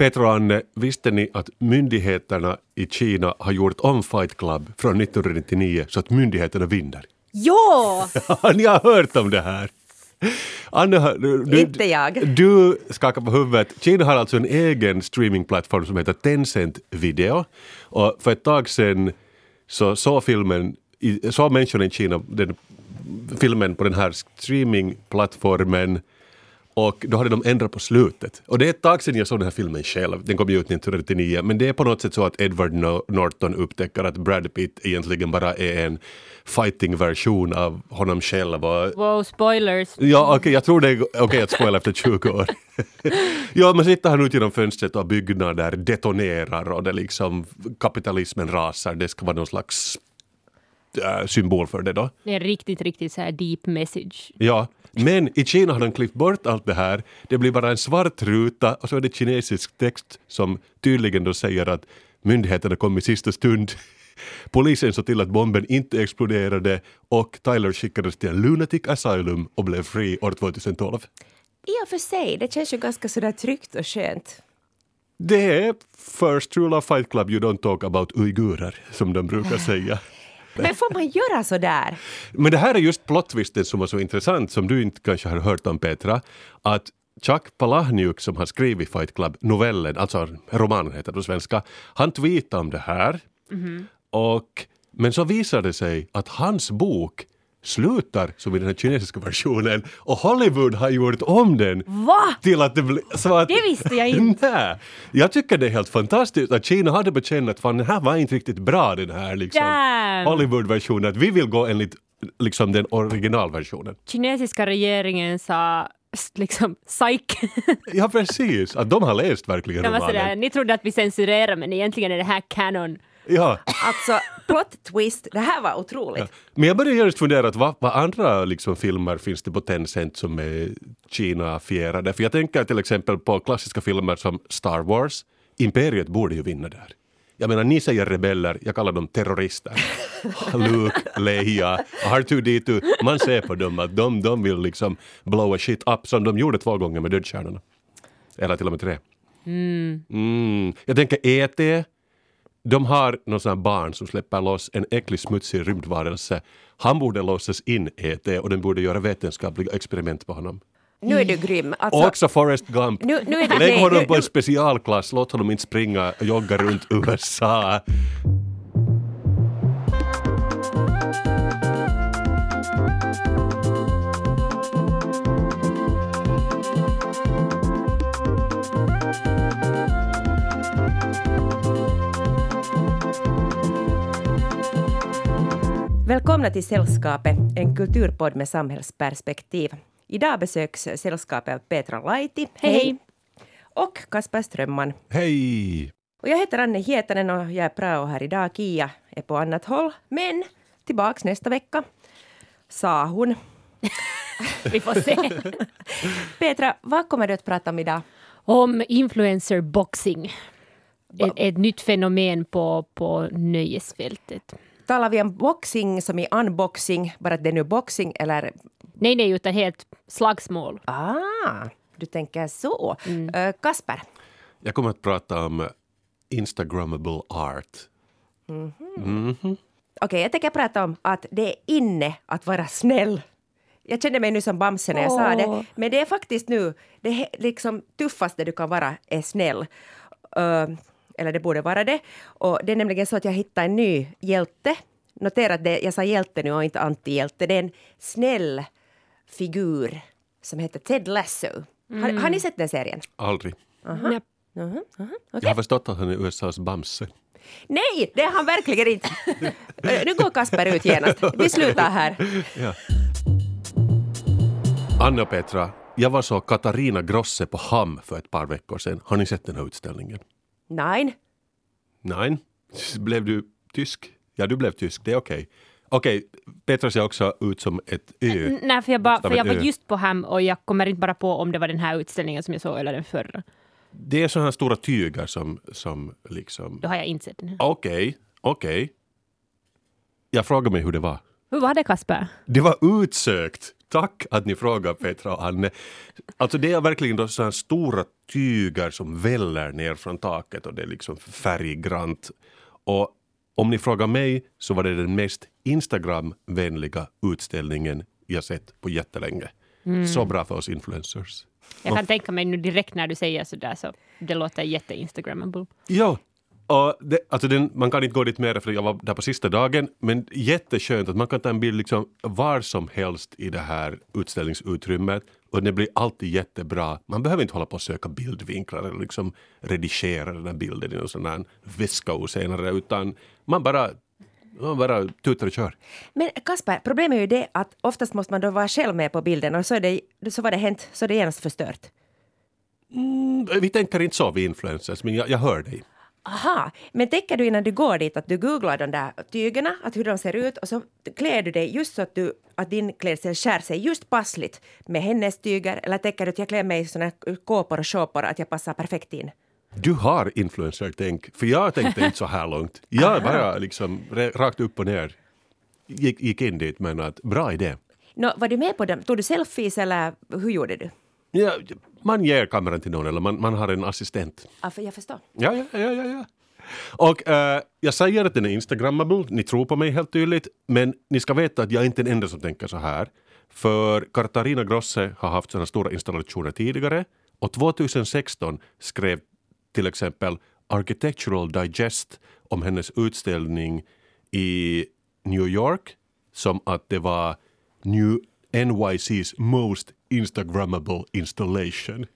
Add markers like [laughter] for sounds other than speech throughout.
Petra och Anne, visste ni att myndigheterna i Kina har gjort om Fight Club från 1999 så att myndigheterna vinner? [laughs] Ja! ni har hört om det här? Anne, du, du, Inte jag. Du skakar på huvudet. Kina har alltså en egen streamingplattform som heter Tencent Video. Och för ett tag sedan så såg filmen, såg människorna i Kina den, filmen på den här streamingplattformen och då hade de ändrat på slutet. Och det är ett tag sedan jag såg den här filmen själv. Den kom ju ut 1999. Men det är på något sätt så att Edward No- Norton upptäcker att Brad Pitt egentligen bara är en fighting-version av honom själv. Och Wow, spoilers. Ja, okej, jag tror det är okej att spoila efter 20 år. [laughs] ja, men sitter han ut genom fönstret och byggnader detonerar och det liksom kapitalismen rasar. Det ska vara någon slags äh, symbol för det då. Det är en riktigt, riktigt så här deep message. Ja, men i Kina har de klippt bort allt det här. Det blir bara en svart ruta och så är det kinesisk text som tydligen då säger att myndigheterna kom i sista stund. [laughs] Polisen såg till att bomben inte exploderade och Tyler skickades till en lunatic asylum och blev fri år 2012. I och för sig, det känns ju ganska sådär tryggt och skönt. Det är First Rule of Fight Club, you don't talk about uigurer, som de brukar [laughs] säga. Men får man göra sådär? Men det här är just plottvisten som var så intressant, som du inte kanske har hört om Petra, att Chuck Palahniuk som har skrivit Fight Club-novellen, alltså romanen heter det på svenska, han tweetade om det här. Och, men så visade det sig att hans bok slutar som i den här kinesiska versionen och Hollywood har gjort om den Va? till att det blir... Så att, Det visste jag inte. [laughs] Nej, jag tycker det är helt fantastiskt att Kina hade bekänt att fan, den här var inte riktigt bra den här liksom. Hollywood-versionen. Vi vill gå enligt liksom, den originalversionen. Kinesiska regeringen sa liksom psyk. [laughs] Ja precis, att de har läst verkligen sådär, romanen. ni trodde att vi censurerar men egentligen är det här canon. Ja. Alltså, plot twist, det här var otroligt. Men jag började just fundera att vad, vad andra liksom, filmer finns det på Tencent som är Kina-fierade? För jag tänker till exempel på klassiska filmer som Star Wars. Imperiet borde ju vinna där. Jag menar, ni säger rebeller, jag kallar dem terrorister. [laughs] Luke, Leia, R2D2. Man ser på dem att de, de vill liksom blowa shit up som de gjorde två gånger med dödsstjärnorna. Eller till och med tre. Mm. Jag tänker E.T. De har någon sån barn som släpper loss en äcklig smutsig rymdvarelse. Han borde låsas in E.T. och den borde göra vetenskapliga experiment på honom. Nu är du grym. Alltså, också Forrest Gump. Nu- nu är det- Lägg honom på en specialklass, låt honom inte springa och jogga runt [laughs] USA. Välkomna till Sällskapet, en kulturpodd med samhällsperspektiv. Idag besöks sällskapet av Petra Laiti. Hej, hej. Och Kasper Strömman. Hej! Och jag heter Anne Hietanen och jag är prao här idag. Kia är på annat håll. Men tillbaks nästa vecka, sa hon. [laughs] Vi får se. [laughs] Petra, vad kommer du att prata om idag? Om influencer boxing. Ett, ett nytt fenomen på, på nöjesfältet. Talar vi om boxing som i unboxing, bara att det är nu boxing eller... Nej, nej, utan helt slagsmål. Ah, du tänker så. Eh, Kasper, Jag kommer att prata om Instagrammable art. okej, jag tänker prata om att det är inne att vara snäll. Jag kände mig nu som Bamse när jag sa Åh. det, men det är faktiskt nu det liksom tuffaste du kan vara är snäll. Eh, eller det borde vara det. Och det är nämligen så att jag hittade en ny hjälte. Notera att det, jag sa hjälte nu och inte antihjälte. Det är en snäll figur som heter Ted Lasso. Har, har ni sett den serien? Aldrig. Nej. Mhm, mhm. Jag har förstått att han är USAs Bamse. Nej, det är han verkligen inte. Eh, nu går Kasper ut genast. Vi slutar här. Ja. Anna och Petra, jag var så Katarina Grosse på Ham för ett par veckor sedan. Har ni sett den här utställningen? Nej. Nej. Blev du tysk? Ja, du blev tysk. Det är okej. Okej, Petra ser också ut som ett ö. Nej, för jag, bara, för jag var just på Ham och jag kommer inte bara på om det var den här utställningen som jag såg eller den förra. Det är sådana här stora tyger som, som liksom... Då har jag inte sett den här. Okej, okej. Jag frågar mig hur det var. Hur var det Kasper? Det var utsökt. Tack att ni frågar Petra och Anne. Alltså det är verkligen då sådana stora tyger som väller ner från taket och det är liksom färggrant. Och om ni frågar mig så var det den mest Instagram-vänliga utställningen jag sett på jättelänge. Så bra för oss influencers. Jag kan tänka mig nu direkt när du säger sådär så det låter jätte-instagrammable. Ja, och det, alltså den, man kan inte gå dit mer för jag var där på sista dagen, men jätteskönt att man kan ta en bild liksom var som helst i det här utställningsutrymmet och det blir alltid jättebra. Man behöver inte hålla på och söka bildvinklar eller liksom redigera den här bilden i någon sån här väska senare utan man bara, man bara tutar och kör. Men Kasper, problemet är ju det att oftast måste man då vara själv med på bilden och så, är det, så var det hänt, så är det genast förstört. Mm, vi tänker inte så vi influencers, men jag, jag hör dig. Aha, men tänker du innan du går dit att du googlar de där tygerna, att hur de ser ut och så klär du dig just så att, du, att din klädsel skär sig just passligt med hennes tyger eller tänker du att jag klär mig i såna kåpor och shorpor att jag passar perfekt in? Du har influencer-tänk, för jag tänkte inte så här långt. Jag bara liksom rakt upp och ner gick, gick in dit men att bra idé. Nå, var du med på dem? Tog du selfies eller hur gjorde du? Ja, man ger kameran till någon eller man, man har en assistent. Ja, för jag förstår. Ja, ja, ja, ja. ja. Och eh, jag säger att den är instagrammable, ni tror på mig helt tydligt, men ni ska veta att jag är inte den enda som tänker så här. För Katarina Grosse har haft sådana stora installationer tidigare och 2016 skrev till exempel Architectural Digest om hennes utställning i New York som att det var New NYC's most instagrammable installation.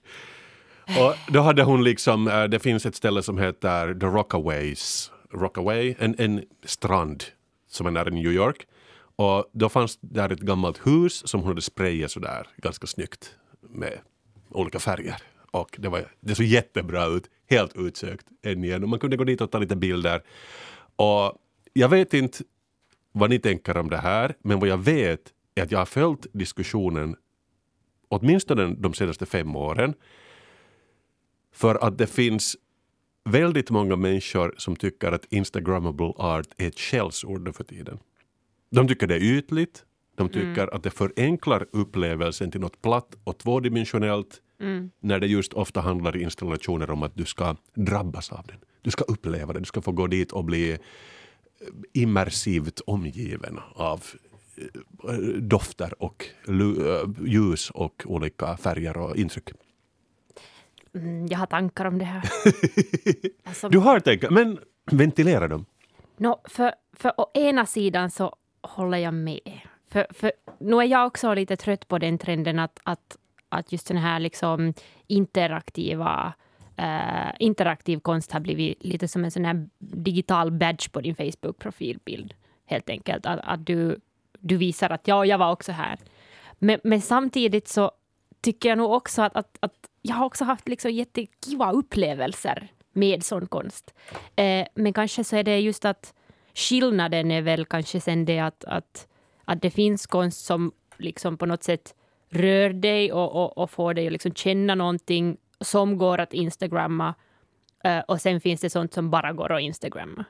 Och då hade hon liksom, eh, det finns ett ställe som heter The Rockaways, Rockaway, en, en strand som är nära New York. Och då fanns där ett gammalt hus som hon hade sprayat sådär ganska snyggt med olika färger. Och det, var, det såg jättebra ut, helt utsökt än igen. Och man kunde gå dit och ta lite bilder. Och jag vet inte vad ni tänker om det här, men vad jag vet är att jag har följt diskussionen åtminstone de senaste fem åren. För att det finns väldigt många människor som tycker att instagrammable art är ett skällsord för tiden. De tycker det är ytligt, de tycker att det förenklar upplevelsen till något platt och tvådimensionellt när det just ofta handlar i installationer om att du ska drabbas av den. Du ska uppleva det, du ska få gå dit och bli immersivt omgiven av dofter och eh, ljus och olika färger och intryck. Mm, jag har tankar om det här. [laughs] Alltså, Du har tänkt, men ventilera dem. No, för, för å ena sidan så håller jag med. För, för nu är jag också lite trött på den trenden att, att, att just den här liksom interaktiva eh, interaktiv konst har blivit lite som en sån här digital badge på din Facebook-profilbild. Helt enkelt. Att, att du, du visar att ja, jag var också här. Men, men samtidigt så tycker jag nog också att, att, att jag har också haft liksom jättekiva upplevelser med sån konst. Eh, men kanske så är det just att skillnaden är väl kanske sen det att, att, att det finns konst som liksom på något sätt rör dig och, och, och får dig att liksom känna någonting som går att instagramma. Eh, och sen finns det sånt som bara går att instagramma.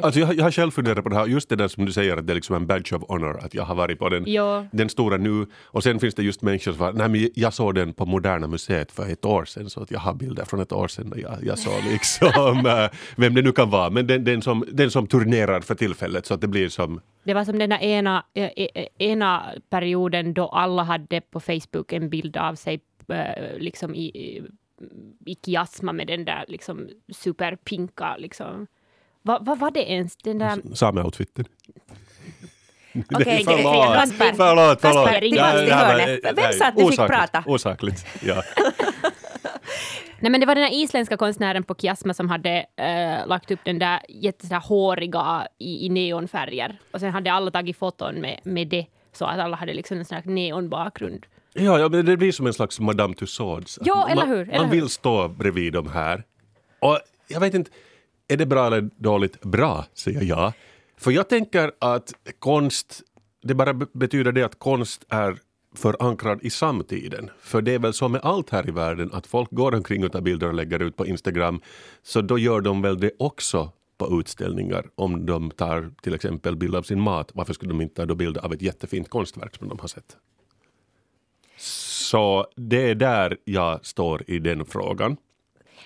Alltså jag, jag har själv funderat på det här, just det där som du säger att det är liksom en badge of honor, att jag har varit på den, Ja. den stora nu. Och sen finns det just människor som var, nej men jag såg den på Moderna Museet för ett år sedan, så att jag har bilder från ett år sedan där jag, jag såg liksom, [laughs] eh, vem det nu kan vara, men den, den, som, den som turnerar för tillfället så att det blir som Det var som den där ena, eh, eh, ena perioden då alla hade på Facebook en bild av sig liksom i- i kiasma med den där liksom superpinka liksom. Vad vad var det ens? Den där... sameoutfiten. Okej, förlåt, okej, Kasper. förlåt, förlåt. Kasper, tillbaks till hörnet. Vem sa att du fick osakligt, prata? Osakligt, ja. [laughs] Nej, men det var den här isländska konstnären på Kiasma som hade eh, lagt upp den där jätteså här håriga i, i neonfärger. Och sen hade alla tagit foton med, med det, så att alla hade liksom en sån här neonbakgrund. Ja, ja, men det blir som en slags Madame Tussauds. Ja, eller man, hur, eller man hur? vill stå bredvid de här. Och jag vet inte, är det bra eller dåligt? Bra, säger jag. För jag tänker att konst, det bara betyder det att konst är förankrad i samtiden. För det är väl så med allt här i världen att folk går omkring och tar bilder och lägger ut på Instagram. Så då gör de väl det också på utställningar om de tar till exempel bild av sin mat. Varför skulle de inte ta då bild av ett jättefint konstverk som de har sett? Så det är där jag står i den frågan.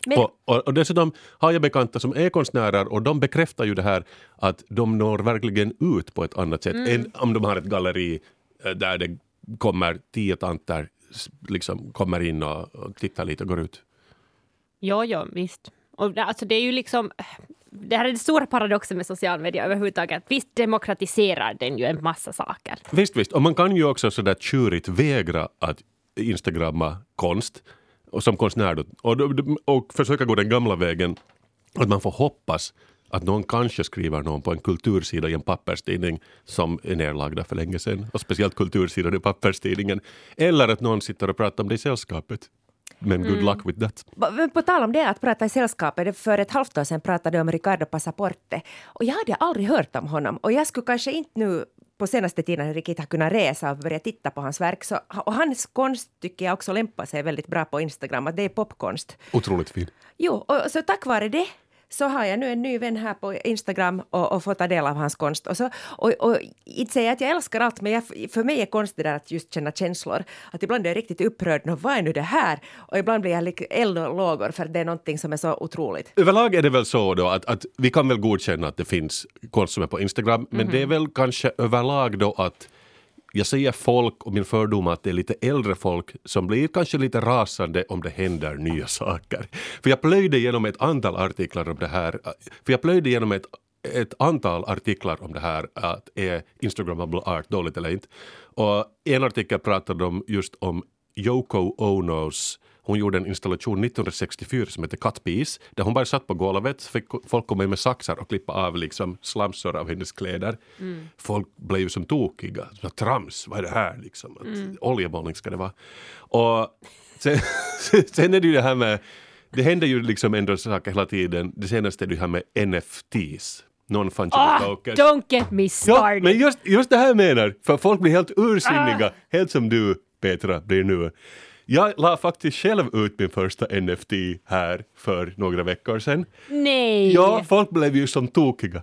Men, Och, och, och dessutom har jag bekanta som är konstnärer och de bekräftar ju det här att de når verkligen ut på ett annat sätt än om de har ett galleri eh, där det kommer tio tanter liksom kommer in och, och tittar lite och går ut. Ja, ja, visst. Och alltså det är ju liksom... Det här är den stora paradoxen med social media överhuvudtaget. Visst demokratiserar den ju en massa saker. Visst, visst. Och man kan ju också sådär tjurigt vägra att instagramma konst och som konstnär då, och, och försöka gå den gamla vägen att man får hoppas att någon kanske skriver någon på en kultursida i en papperstidning som är nedlagda för länge sedan och speciellt kultursidan i papperstidningen. Eller att någon sitter och pratar om det i sällskapet. Men good luck with that. men på tal om det att prata i sällskapet, för ett halvt år sedan pratade jag om Ricardo Passaporte och jag hade aldrig hört om honom och jag skulle kanske inte nu på senaste tiden riktigt ha kunnat resa och börja titta på hans verk. Så, och hans konst tycker jag också lämpar sig väldigt bra på Instagram, att det är popkonst. Otroligt fin. Jo, och så tack vare det så har jag nu en ny vän här på Instagram och, och får ta del av hans konst. Och, så, och, och inte säger jag att jag älskar allt, men jag, för mig är konst det där att just känna känslor. Att ibland är jag riktigt upprörd, "Nå, vad är nu det här? Och ibland blir jag lik eld och lågor för det är någonting som är så otroligt. Överlag är det väl så då att, att vi kan väl godkänna att det finns konst som är på Instagram, men det är väl kanske överlag då att jag säger folk och min fördom att det är lite äldre folk som blir kanske lite rasande om det händer nya saker. För jag plöjde igenom ett antal artiklar om det här, eh, för jag plöjde igenom ett ett antal artiklar om det här, att är Instagrammable art dåligt eller inte. Och en artikel pratade om just om Yoko Onos hon gjorde en installation 1964 som Cut Piece där hon bara satt på golvet, fick folk komma in med saxar och klippa av liksom slamsor av hennes kläder. Folk blev ju som tokiga. Så, Trams, vad är det här liksom? Att Oljemålning ska det vara. Och sen, [laughs] sen är det ju det här med, det händer ju liksom ändå saker hela tiden. Det senaste är det här med NFTs. Non-fungible Ah, tokens. don't get me Ja, started! men just, just det här menar, för folk blir helt ursinniga, helt som du Petra blir nu. Jag la faktiskt själv ut min första NFT här för några veckor sedan. Nej! Ja, folk blev ju som tokiga.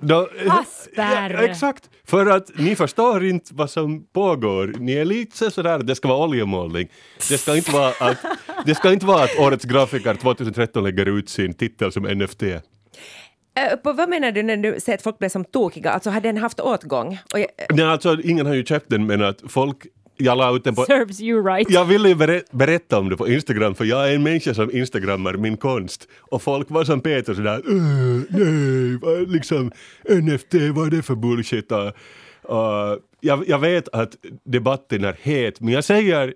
Då, Kasper! Ja, exakt, för att ni förstår inte vad som pågår. Ni är lite så sådär, det ska vara oljemålning. Det ska inte vara att, [laughs] det ska inte vara att årets grafiker 2013 lägger ut sin titel som NFT. Äh, på, vad menar du när du säger att folk blir som tokiga? Alltså har den haft åtgång? Jag, Nej, alltså, ingen har ju köpt den men att folk, jag la ut den på Serves you right. Jag ville ju berä- berätta om det på Instagram för jag är en människa som instagrammar min konst och folk var som Peter sådär "Äh, nej, vad, liksom NFT, vad är det för bullshit? Och jag, jag vet att debatten är het men jag säger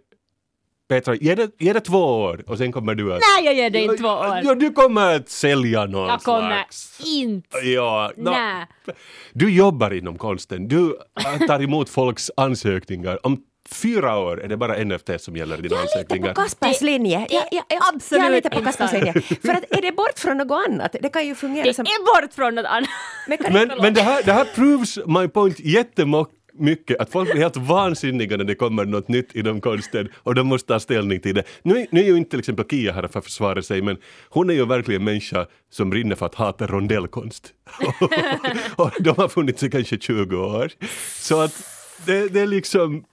Petra, ge det, ge det två år och sen kommer du att... Nej, jag ger dig inte två år. Ja, du kommer att sälja någon jag kommer slags... inte. Ja, Nej. du jobbar inom konsten, du tar emot folks ansökningar. Om fyra år är det bara NFT som gäller dina jag litar ansökningar. på Kaspers Det- linje. det Jag, jag, jag, absolut jag litar på inte Kaspers linje. För att är det bort från något annat, det kan ju fungera Det som... är bort från något annat. Men Men, men det, här, det här proves my point jättemycket, att folk blir helt vansinniga när det kommer något nytt inom konsten och de måste ta ställning till det. Nu, nu är ju inte till exempel Kia här för att försvara sig, men hon är ju verkligen en människa som brinner för att hata rondellkonst. [laughs] och de har funnits i kanske 20 år. Så att det, det är liksom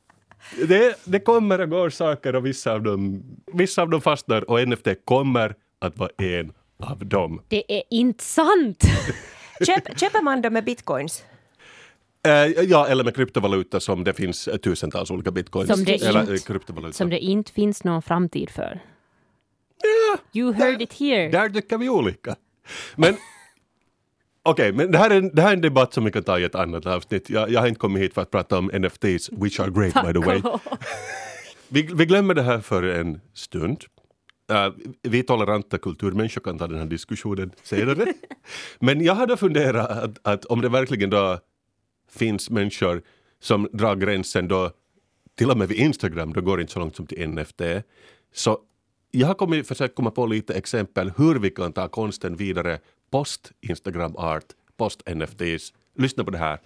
det, det kommer och går saker och vissa av dem, vissa av dem fastnar och NFT kommer att vara en av dem. Det är inte sant. [laughs] Köp, köper man dem med bitcoins? Eh, ja, eller med kryptovaluta som det finns tusentals olika bitcoins. Som det eller, inte- eh, kryptovaluta. Som det inte finns någon framtid för. You heard it here. Där tycker vi olika. Men okej, men det här, är en, det här är en debatt som vi kan ta i ett annat avsnitt. Jag, jag har inte kommit hit för att prata om NFTs, which are great by the way. [laughs] Vi, vi glömmer det här för en stund. Eh, vi toleranta kulturmänniskor kan ta den här diskussionen senare. [laughs] Men jag hade funderat att, att om det verkligen då finns människor som drar gränsen då till och med vid Instagram, då går det inte så långt som till NFT. Så jag har kommit, försökt komma på lite exempel hur vi kan ta konsten vidare post Instagram art, post NFTs. Lyssna på det här.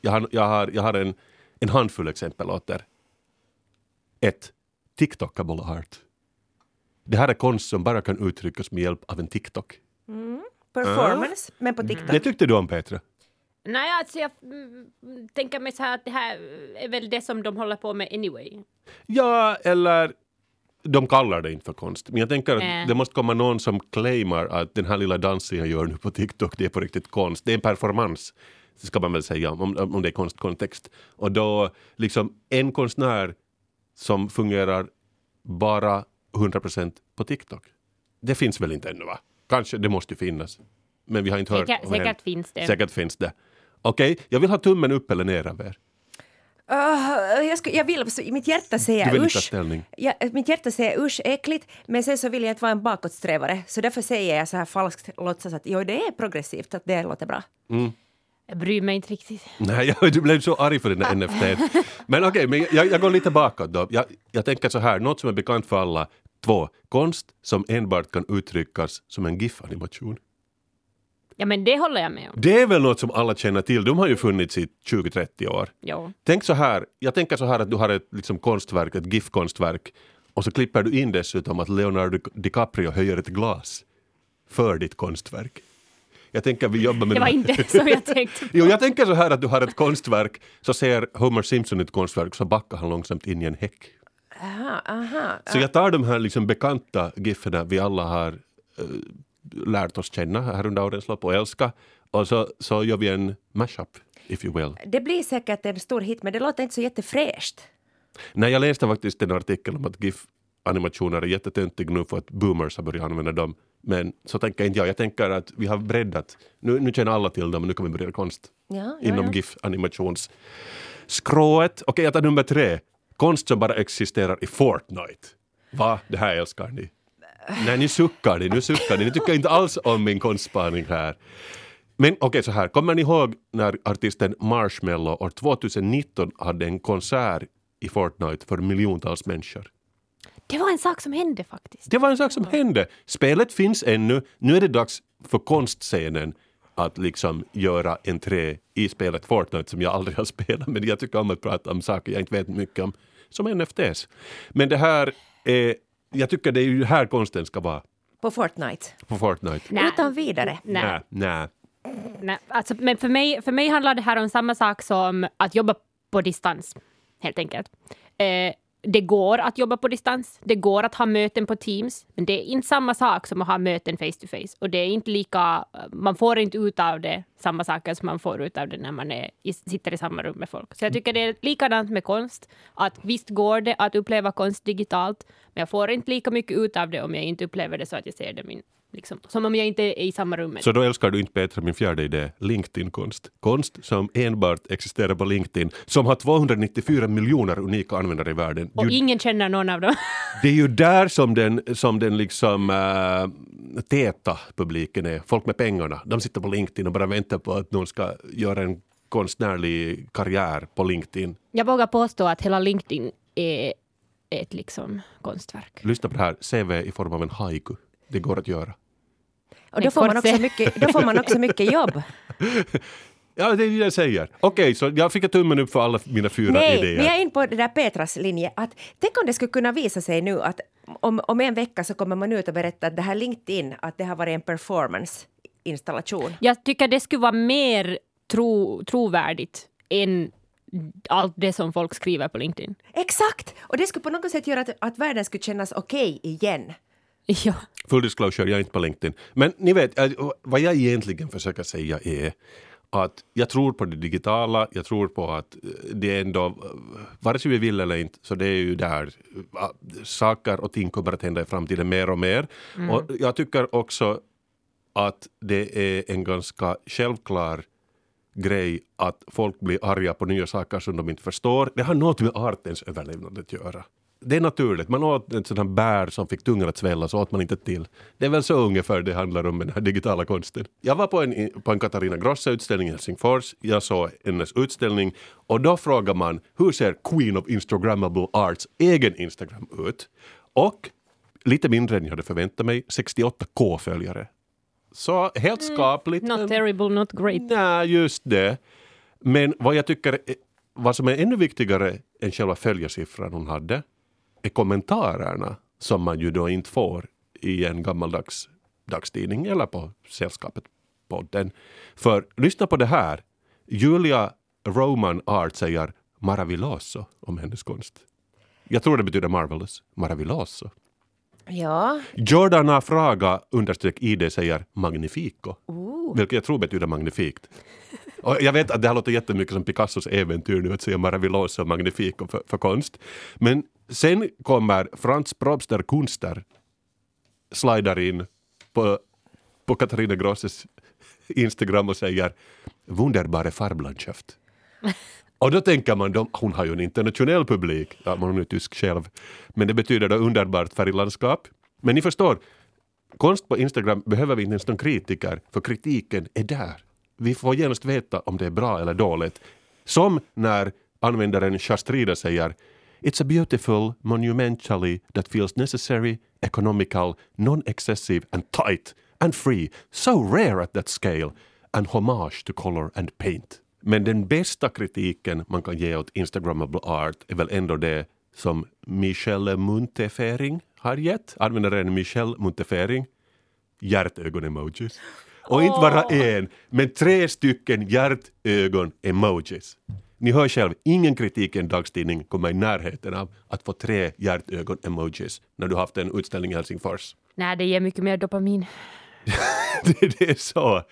Jag har, jag har, jag har en, en handfull exempel åt er. 1. TikTokable art. Det här är konst som bara kan uttryckas med hjälp av en TikTok. Performance, men på TikTok. Det tyckte du om Petra? Nej, alltså jag mm, tänker mig så här att det här är väl det som de håller på med anyway. Ja, eller de kallar det inte för konst. Men jag tänker att Äh. det måste komma någon som claimar att den här lilla dansen jag gör nu på TikTok, det är på riktigt konst. Det är en performance, det ska man väl säga, om, om det är konstkontext. Och då, liksom en konstnär som fungerar bara 100% på TikTok. Det finns väl inte ännu va? Kanske, det måste ju finnas. Men vi har inte hört Säkert, säkert finns det. Säkert finns det. Okej, jag vill ha tummen upp eller ner av er. Uh, jag, skulle, jag vill, mitt hjärta Du säger vill ta usch. ställning. Ja, mitt hjärta säger usch, äckligt, men sen så vill jag inte vara en bakåtsträvare. Så därför säger jag så här falskt, låtsas att jo, det är progressivt, att det låter bra. Jag bryr mig inte riktigt. Nej, [laughs] jag, du blev så arg för den där NFT. Men okej, men jag, jag går lite bakåt då. Jag, jag tänker så här, något som är bekant för alla. Två, konst som enbart kan uttryckas som en GIF-animation. Ja, men det håller jag med om. Det är väl något som alla känner till. De har ju funnits i 20-30 år. Jo. Tänk så här, jag tänker så här att du har ett liksom, konstverk, ett GIF-konstverk och så klipper du in dessutom att Leonardo DiCaprio höjer ett glas för ditt konstverk. Jag tänker vi jobbar med Det var inte som jag tänkte. [laughs] Jo, jag tänker så här att du har ett konstverk, så ser Homer Simpson ett konstverk, så backar han långsamt in i en häck. Aha, aha. Så jag tar de här liksom bekanta gifferna vi alla har eh, lärt oss känna här under årens lopp och älska, och så, så gör vi en mashup, if you will. Det blir säkert en stor hit, men det låter inte så jättefräscht. Nej, jag läste faktiskt en artikel om att GIF-animationer är jättetöntig nu för att boomers har börjat använda dem. Men så tänker inte jag. Jag tänker att vi har breddat. Nu, nu känner alla till dem, men nu kan vi börja konst Ja, ja, inom ja. GIF-animationsskrået. Okej, jag tar nummer tre. Konst som bara existerar i Fortnite. Va? Det här älskar ni. Nej, nu suckar ni. Nu suckar ni. Ni tycker inte alls om min konstspaning här. Men okej, så här. Kommer ni ihåg när artisten Marshmello år 2019 hade en konsert i Fortnite för miljontals människor? Det var en sak som hände faktiskt. Det var en sak som hände. Spelet finns ännu. Nu är det dags för konstscenen att liksom göra entré i spelet Fortnite som jag aldrig har spelat men jag tycker om att prata om saker jag inte vet mycket om, som NFTs. Men det här är, jag tycker det är ju här konsten ska vara, På Fortnite. på Fortnite. Nej. Utan vidare. Nej. Nej, nej. Alltså, men för mig, för mig handlar det här om samma sak som att jobba på distans, helt enkelt. Eh, det går att jobba på distans, det går att ha möten på Teams, men det är inte samma sak som att ha möten face to face. Och det är inte lika, man får inte ut av det samma saker som man får ut av det när man är, sitter i samma rum med folk. Så jag tycker det är likadant med konst, att visst går det att uppleva konst digitalt, men jag får inte lika mycket ut av det om jag inte upplever det så att jag ser det min, liksom, som om jag inte är i samma rum Så då älskar du inte bättre min fjärde idé, LinkedIn-konst. Konst som enbart existerar på LinkedIn, som har 294 miljoner unika användare i världen. Och Ju- ingen känner någon av dem. [laughs] Det är ju där som den, som den liksom äh, täta publiken är. Folk med pengarna. De sitter på LinkedIn och bara väntar på att någon ska göra en konstnärlig karriär på LinkedIn. Jag vågar påstå att hela LinkedIn är ett liksom konstverk. Lyssna på det här, CV i form av en haiku. Det går att göra. Och då får, man också mycket, då får man också mycket jobb. [laughs] Ja, det är det jag säger. Okej, så jag fick en tummen upp för alla mina fyra Nej, idéer. vi är in på det där Petras linje. Att, tänk om det skulle kunna visa sig nu att om, om en vecka så kommer man ut och berätta att det här LinkedIn, att det har varit en performance-installation. Jag tycker det skulle vara mer tro, trovärdigt än allt det som folk skriver på LinkedIn. Exakt! Och det skulle på något sätt göra att, att världen skulle kännas okej igen. Ja. Full disclosure, jag är inte på LinkedIn. Men ni vet, äh, vad jag egentligen försöker säga är att jag tror på det digitala, jag tror på att äh, det är ändå, äh, vare sig vi vill eller inte, så det är ju där. Saker och ting kommer att hända i framtiden mer och mer. Och jag tycker också att det är en ganska självklar grej att folk blir arga på nya saker som de inte förstår. Det har något med artens överlevnad att göra. Det är naturligt. Man åt en sån här bär som fick tungan att svälla så åt man inte till. Det är väl så ungefär det handlar om med den här digitala konsten. Jag var på en, på en Katarina Grossa-utställning i Helsingfors. Jag såg hennes utställning och då frågar man hur ser Queen of Instagrammable Arts egen Instagram ut? Och lite mindre än jag hade förväntat mig, 68k följare. Så helt skapligt. Not terrible, not great. Nej, just det. Men vad jag tycker, är- vad som är ännu viktigare än själva följarsiffran hon hade, är kommentarerna som man ju då inte får i en gammaldags dagstidning eller på Sällskapet podden. För lyssna på det här. Julia Roman Art säger maravilloso om hennes konst. Jag tror det betyder marvelous. Maravilloso. Ja. Jordana Fraga understreck ID säger magnifico. Vilket jag tror betyder magnifikt. [laughs] Och jag vet att det här låter jättemycket som Picassos äventyr nu att säga maravilloso och magnifico för, för konst. Men sen kommer Frans Probster Kunster slidar in på, på Katarina Grosses Instagram och säger wunderbare Farblandschaft. [laughs] Och då tänker man, de, hon har ju en internationell publik, ja, man är ju tysk själv, men det betyder då underbart färglandskap. Men ni förstår, konst på Instagram behöver vi inte ens någon kritiker, för kritiken är där. Vi får genast veta om det är bra eller dåligt. Som när användaren Shastrida säger It's a beautiful, monumentally that feels necessary, economical, non-excessive and tight and free, so rare at that scale, an homage to color and paint. Men den bästa kritiken man kan ge åt Instagrammable art är väl ändå det som Michelle Muntefering har gett. Användaren Michelle Muntefering. Hjärtögon-emojis. Och inte bara en, men tre stycken hjärtögon-emojis. Ni hör själv, ingen kritik i en dagstidning kommer i närheten av att få tre hjärtögon-emojis när du haft en utställning i Helsingfors. Nej, det ger mycket mer dopamin. [laughs] det, det är så.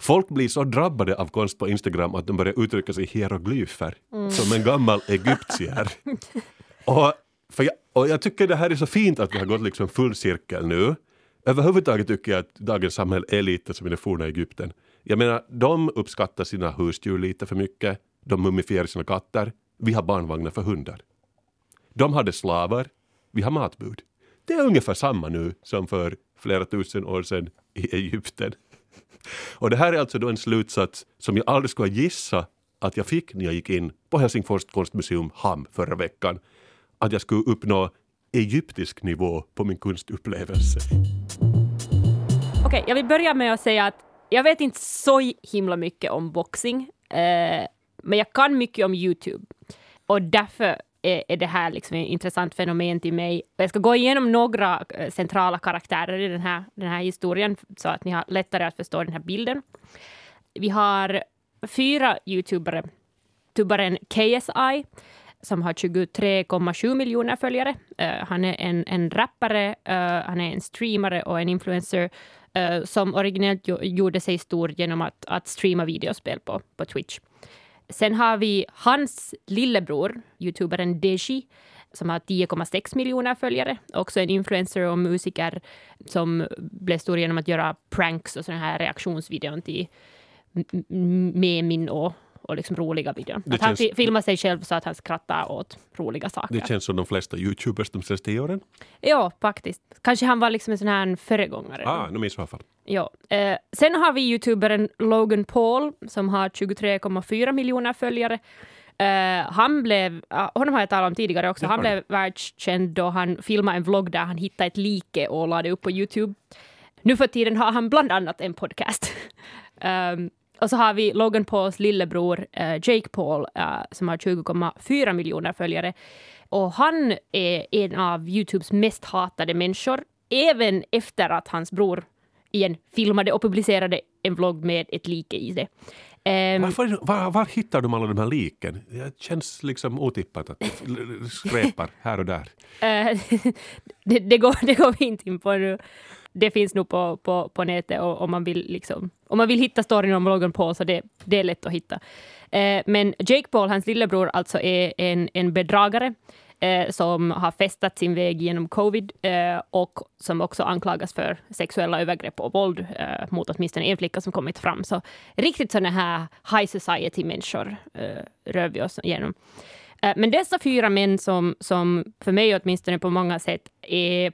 Folk blir så drabbade av konst på Instagram att de börjar uttrycka sig i hieroglyfer. Som en gammal egyptier. [laughs] och, för jag, och jag tycker det här är så fint att vi har gått liksom full cirkel nu. Överhuvudtaget tycker jag att dagens samhälle är lite som i det forna Egypten. Jag menar, de uppskattar sina husdjur lite för mycket. De mumifierar sina katter. Vi har barnvagnar för hundar. De hade slavar. Vi har matbud. Det är ungefär samma nu som för flera tusen år sedan i Egypten. Och det här är alltså då en slutsats som jag aldrig skulle ha gissat att jag fick när jag gick in på Helsingfors konstmuseum HAM förra veckan. Att jag skulle uppnå egyptisk nivå på min konstupplevelse. Okej, jag vill börja med att säga att jag vet inte så himla mycket om boxing, eh, men jag kan mycket om Youtube. Och därför är, är det här liksom ett intressant fenomen till mig. Jag ska gå igenom några eh, centrala karaktärer i den här, den här historien så att ni har lättare att förstå den här bilden. Vi har fyra youtubare. Tubaren KSI som har 23,7 miljoner följare. Uh, han är en, en rappare, uh, han är en streamare och en influencer uh, som originellt gjorde sig stor genom att, att streama videospel på, på Twitch. Sen har vi hans lillebror, youtubern Deji, som har 10,6 miljoner följare. Också en influencer och musiker som blev stor genom att göra pranks och sådana här reaktionsvideon till memin och, och liksom roliga videor. att han filmar sig själv så att han skrattar åt roliga saker. Det känns som de flesta youtubers de senaste åren. Ja, faktiskt. Kanske han var liksom en sån här föregångare. Ah, no, i så fall. Ja. Eh, sen har vi youtuberen Logan Paul som har 23,4 miljoner följare. Uh, han blev, uh, honom har jag talat om tidigare också, han blev världskänd då han filmade en vlogg där han hittade ett like och lade upp på Youtube. Nu för tiden har han bland annat en podcast. um, [laughs] och så har vi Logan Pauls lillebror uh, Jake Paul som har 20,4 miljoner följare. Och han är en av Youtubes mest hatade människor, även efter att hans bror igen filmade och publicerade en vlogg med ett like i det. Um, Varför, var, var, hittar de alla de här liken? Det känns liksom otippat att skräpar här och där. Uh, [laughs] det, det, går, det går vi inte in på nu. Det finns nog på, på, på nätet och om man vill, liksom, om man vill hitta storyn om Logan Paul så det, det är lätt att hitta. Eh, men Jake Paul, hans lillebror, alltså är en, en bedragare eh, som har festat sin väg genom covid eh, och som också anklagas för sexuella övergrepp och våld eh, mot åtminstone en flicka som kommit fram. Så riktigt sådana här high society-människor eh, rör vi oss igenom. Eh, men dessa fyra män som, som för mig åtminstone på många sätt är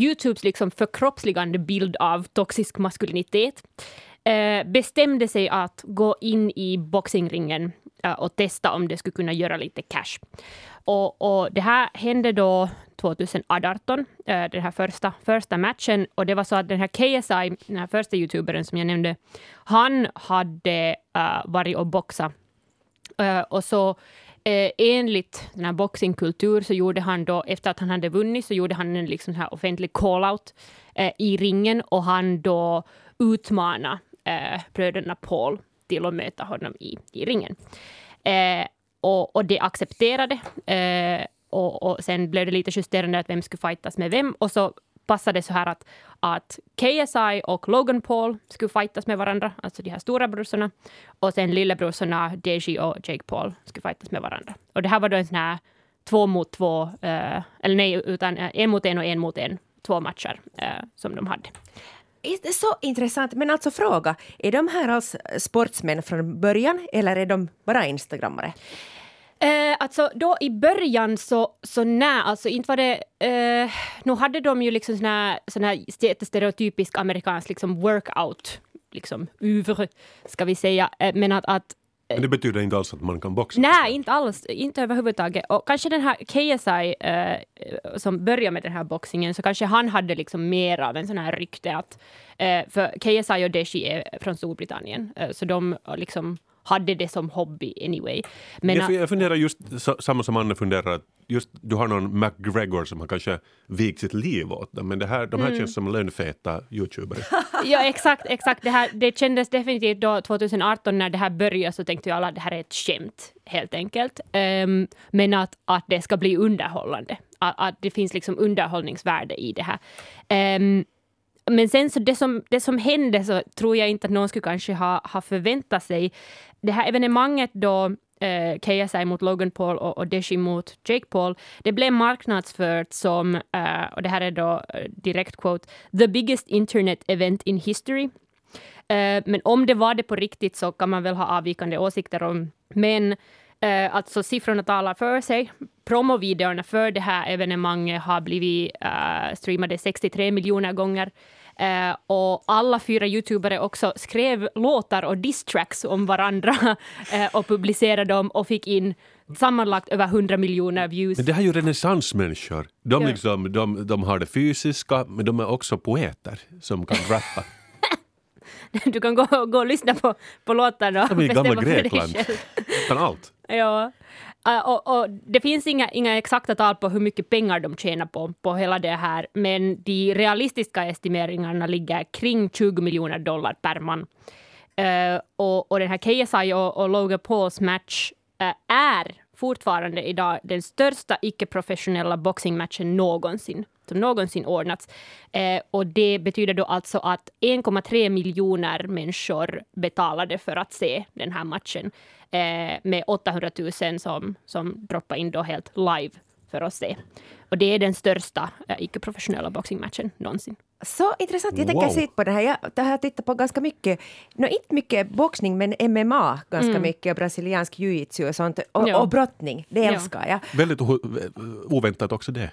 Youtubes liksom förkroppsligande bild av toxisk maskulinitet eh, bestämde sig att gå in i boxingringen eh, och testa om det skulle kunna göra lite cash. Och, och det här hände då 2018, eh, den här första, första matchen. Och det var så att den här KSI, den här första youtuberen som jag nämnde, han hade varit och boxat. Och så Eh, enligt den här boxingkultur så gjorde han då, efter att han hade vunnit, så gjorde han en liksom här offentlig call-out eh, i ringen och han då utmanade eh, bröderna Paul till att möta honom i, i ringen. Eh, och, och det accepterade. Eh, och, och sen blev det lite justerande att vem skulle fightas med vem. Och så passade så här att, att KSI och Logan Paul skulle fightas med varandra, alltså de här stora brorsorna. Och sen lillebrorsorna Deji och Jake Paul skulle fightas med varandra. Och det här var då en sån här två mot två, eh, eller nej, utan eh, en mot en och en mot en, två matcher eh, som de hade. Det är så intressant. Men alltså fråga, är de här alls sportsmän från början eller är de bara instagrammare? Eh, alltså då i början så, så nej, alltså inte var det... Eh, nu hade de ju liksom sån här, sån här stereotypisk amerikansk liksom workout, liksom uvr, ska vi säga. Eh, men att, att men det betyder inte alls att man kan boxa? Nej, inte alls. Inte överhuvudtaget. Och kanske den här KSI eh, som började med den här boxningen, så kanske han hade liksom mer av en sån här rykte att... Eh, för KSI och Deshi är från Storbritannien, eh, så de liksom hade det som hobby anyway. Men jag, jag funderar just samma som Anne funderar, just du har någon McGregor som har kanske vikt sitt liv åt det, men det här, de här mm. känns som lönfeta youtubers. [laughs] ja exakt, exakt. Det, här, det kändes definitivt då 2018 när det här började så tänkte ju alla att det här är ett skämt helt enkelt. Um, men att, att det ska bli underhållande. Att, att det finns liksom underhållningsvärde i det här. Um, men sen så det som, det som hände så tror jag inte att någon skulle kanske ha, ha förväntat sig. Det här evenemanget då eh, KSI mot Logan Paul och, och Deshi mot Jake Paul, det blev marknadsfört som, eh, och det här är då eh, direkt quote, the biggest internet event in history. Eh, men om det var det på riktigt så kan man väl ha avvikande åsikter om. Men Uh, alltså siffrorna talar för sig. Promovideorna för det här evenemanget har blivit uh, streamade 63 miljoner gånger. Uh, och alla fyra youtubere också skrev låtar och distracks om varandra uh, [laughs] och publicerade dem och fick in sammanlagt över 100 miljoner views. Men det här är ju renässansmänniskor. De, liksom, de, de har det fysiska, men de är också poeter som kan rappa. [laughs] [laughs] du kan gå, gå och lyssna på, på låtar då. Som i gamla Grekland. Kan allt. Ja. Och, och, det finns inga, inga exakta tal på hur mycket pengar de tjänar på, på hela det här, men de realistiska estimeringarna ligger kring 20 miljoner dollar per man. Uh, och, och den här KSI och, och Logan Pauls match uh, är fortfarande idag den största icke-professionella boxingmatchen någonsin som någonsin ordnats. Eh, och det betyder då alltså att 1,3 miljoner människor betalade för att se den här matchen eh, med 800 000 som, som droppade in då helt live för att se. Och det är den största eh, icke-professionella boxingmatchen någonsin. Så intressant. Jag tänker wow. se på det här. Jag har tittat på ganska mycket, no, inte mycket boxning, men MMA ganska mm. mycket, brasiliansk jiu-jitsu och sånt. Och, ja. och brottning, det älskar ja. jag. Väldigt oväntat också det.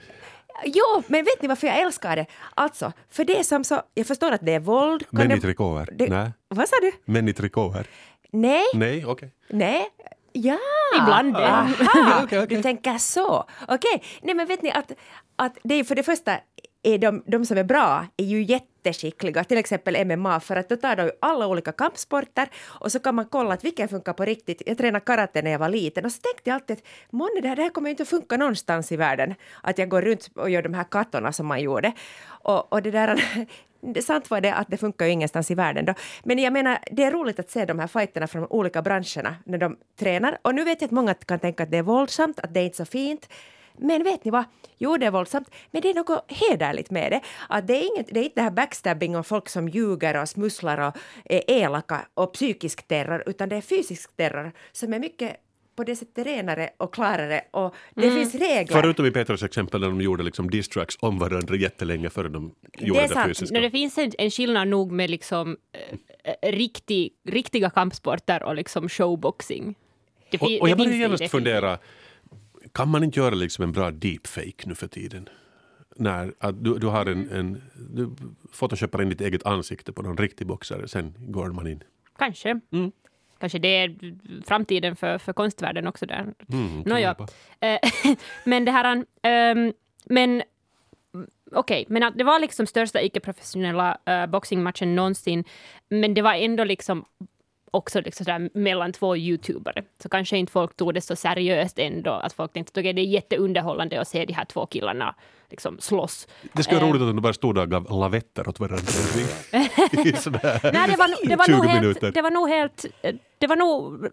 Jo, men vet ni varför jag älskar det? Alltså, för det är som så... Jag förstår att det är våld. Män i trikåer? Nej. Vad sa du? Män i trikåer? Nej. Nej, okej. Okay. Nej. Ja! Ibland det. Aha, [laughs] okay, okay. Du tänker så. Okej. Okay. Nej, men vet ni att, att det är för det första är de, de som är bra är ju jätteskickliga, till exempel MMA, för att då tar de alla olika kampsporter och så kan man kolla att vilken funkar på riktigt. Jag tränade karate när jag var liten och så tänkte jag alltid att månne det här, det här kommer ju inte att funka någonstans i världen, att jag går runt och gör de här kattorna som man gjorde. Och, och det där [laughs] det sant var det att det funkar ju ingenstans i världen då. Men jag menar, det är roligt att se de här fighterna från de olika branscherna när de tränar. Och nu vet jag att många kan tänka att det är våldsamt, att det är inte så fint. Men vet ni vad? Jo, det är våldsamt, men det är något hederligt med det. Att det, är inget, det är inte det här backstabbing och folk som ljuger och smusslar och är elaka och psykisk terror, utan det är fysisk terror som är mycket på det sättet renare och klarare och det mm. finns regler. Förutom i Petros exempel när de gjorde liksom distracks om varandra jättelänge före de gjorde det, det fysiska. No, det finns en, en skillnad nog med liksom äh, riktig, riktiga kampsporter och liksom showboxing. Det, och, och jag börjar genast fundera, kan man inte göra liksom en bra deepfake nu för tiden? När att du, du har en, en du photoshopar in ditt eget ansikte på någon riktig boxare, sen går man in. Kanske. Mm. Kanske det är framtiden för, för konstvärlden också där. Mm, Nåja. Eh, [laughs] men det här... Um, men okej, okay, men att det var liksom största icke-professionella uh, boxingmatchen någonsin. Men det var ändå liksom också liksom där mellan två youtubare. Så kanske inte folk tog det så seriöst ändå. Att folk tänkte att okay, det är jätteunderhållande att se de här två killarna liksom slåss. Det skulle vara Eh. roligt om de bara stod där och gav lavetter åt varandra. [laughs] I Nej, det var, det var 20 nog helt... minuter. Det var nog helt... Det var nog...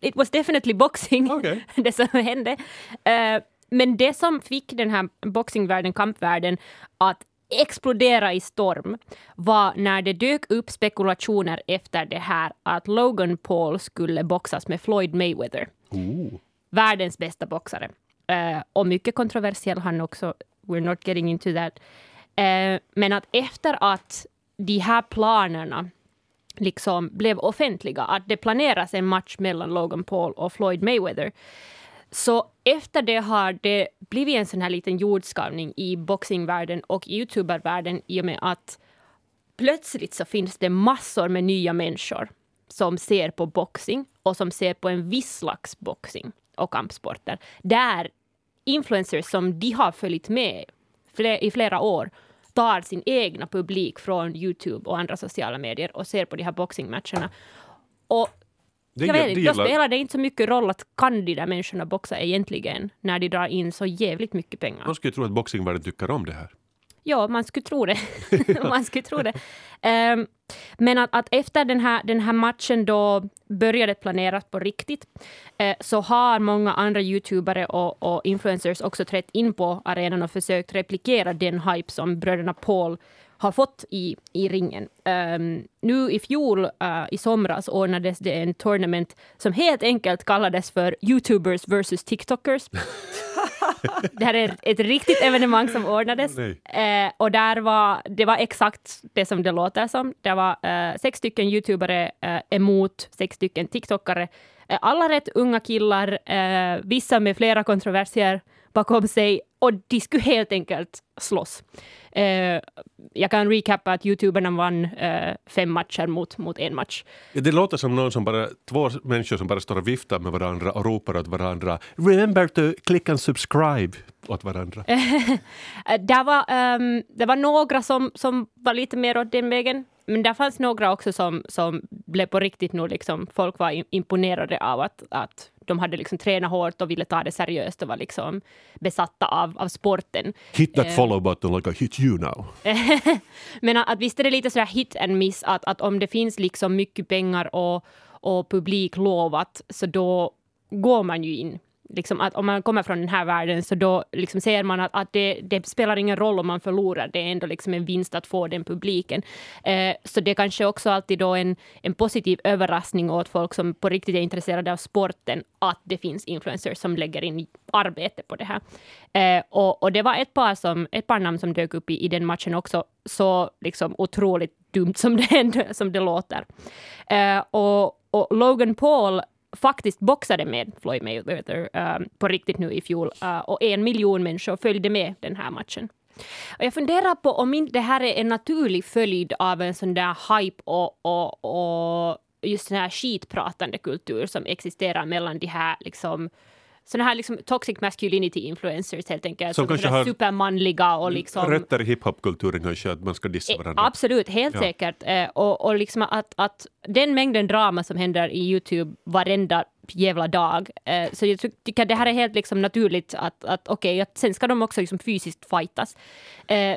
It was definitely boxing, Okej. [laughs] det som hände. Eh, men det som fick den här boxingvärlden, kampvärlden, att explodera i storm var när det dök upp spekulationer efter det här att Logan Paul skulle boxas med Floyd Mayweather. Oh. Världens bästa boxare. Eh, och mycket kontroversiell han också. We're not getting into that. Eh, men att efter att de här planerna liksom blev offentliga, att det planeras en match mellan Logan Paul och Floyd Mayweather, så efter det har det blivit en sån här liten jordskavning i boxingvärlden och youtubervärlden i och med att plötsligt så finns det massor med nya människor som ser på boxing och som ser på en viss slags boxing och kampsporter. Där influencers som de har följt med i flera år tar sin egna publik från Youtube och andra sociala medier och ser på de här boxingmatcherna. Och det, jag vet inte, då spelar det inte så mycket roll att kan de där människorna boxa egentligen när de drar in så jävligt mycket pengar. Man skulle tro att boxingvärlden tycker om det här. Ja, man skulle tro det. [laughs] [laughs] man skulle tro det. Ehm, men att, att efter den här, den här matchen då började planeras på riktigt eh, så har många andra youtubare och, och influencers också trätt in på arenan och försökt replikera den hype som bröderna Paul har fått i, i ringen. Ehm, nu i fjol, eh, i somras, ordnades det en tournament som helt enkelt kallades för Youtubers versus TikTokers. [laughs] Det här är ett riktigt evenemang som ordnades. Eh, och där var, det var exakt det som det låter som. Det var eh, sex stycken youtubare eh, emot sex stycken tiktokare. Eh, alla rätt unga killar, eh, vissa med flera kontroversier bakom sig. Och de skulle helt enkelt slåss. Eh, jag kan recappa att youtuberna vann eh, fem matcher mot, mot en match. Ja, Det låter som någon som bara, två människor som bara står och viftar med varandra och ropar åt varandra. Remember to click and subscribe åt varandra. [laughs] Där var, ehm, det var några som, som var lite mer åt den vägen. Men där fanns några också som, som blev på riktigt nu liksom, folk var im- imponerade av att, att de hade liksom tränat hårt och ville ta det seriöst och var liksom besatta av, av sporten. Hit that Eh. follow button like I hit you now. [laughs] Men att, att visst är det lite sådär hit and miss att, att om det finns liksom mycket pengar och, och publik lovat så då går man ju in. Liksom att om man kommer från den här världen så då liksom ser man att, att det, det spelar ingen roll om man förlorar. Det är ändå liksom en vinst att få den publiken. Eh, så det är kanske också alltid då en, en positiv överraskning åt folk som på riktigt är intresserade av sporten att det finns influencers som lägger in arbete på det här. Eh, och, och det var ett par, som, ett par namn som dök upp i, i den matchen också, så liksom otroligt dumt som det, [laughs] som det låter. Eh, och, och Logan Paul faktiskt boxade med Floyd Mayweather um, på riktigt nu i fjol uh, och en miljon människor följde med den här matchen. Och jag funderar på om inte det här är en naturlig följd av en sån där hype och, och, och just den här skitpratande kultur som existerar mellan de här liksom såna här liksom toxic masculinity influencers helt enkelt. Som kanske har supermanliga och liksom... Rötter i hiphopkulturen kanske, att man ska dissa Eh, varandra. Absolut, helt Ja. säkert. Eh, och, och liksom att, att den mängden drama som händer i Youtube varenda jävla dag. Eh, så jag ty- tycker att det här är helt liksom naturligt att, att okej, att sen ska de också liksom fysiskt fightas.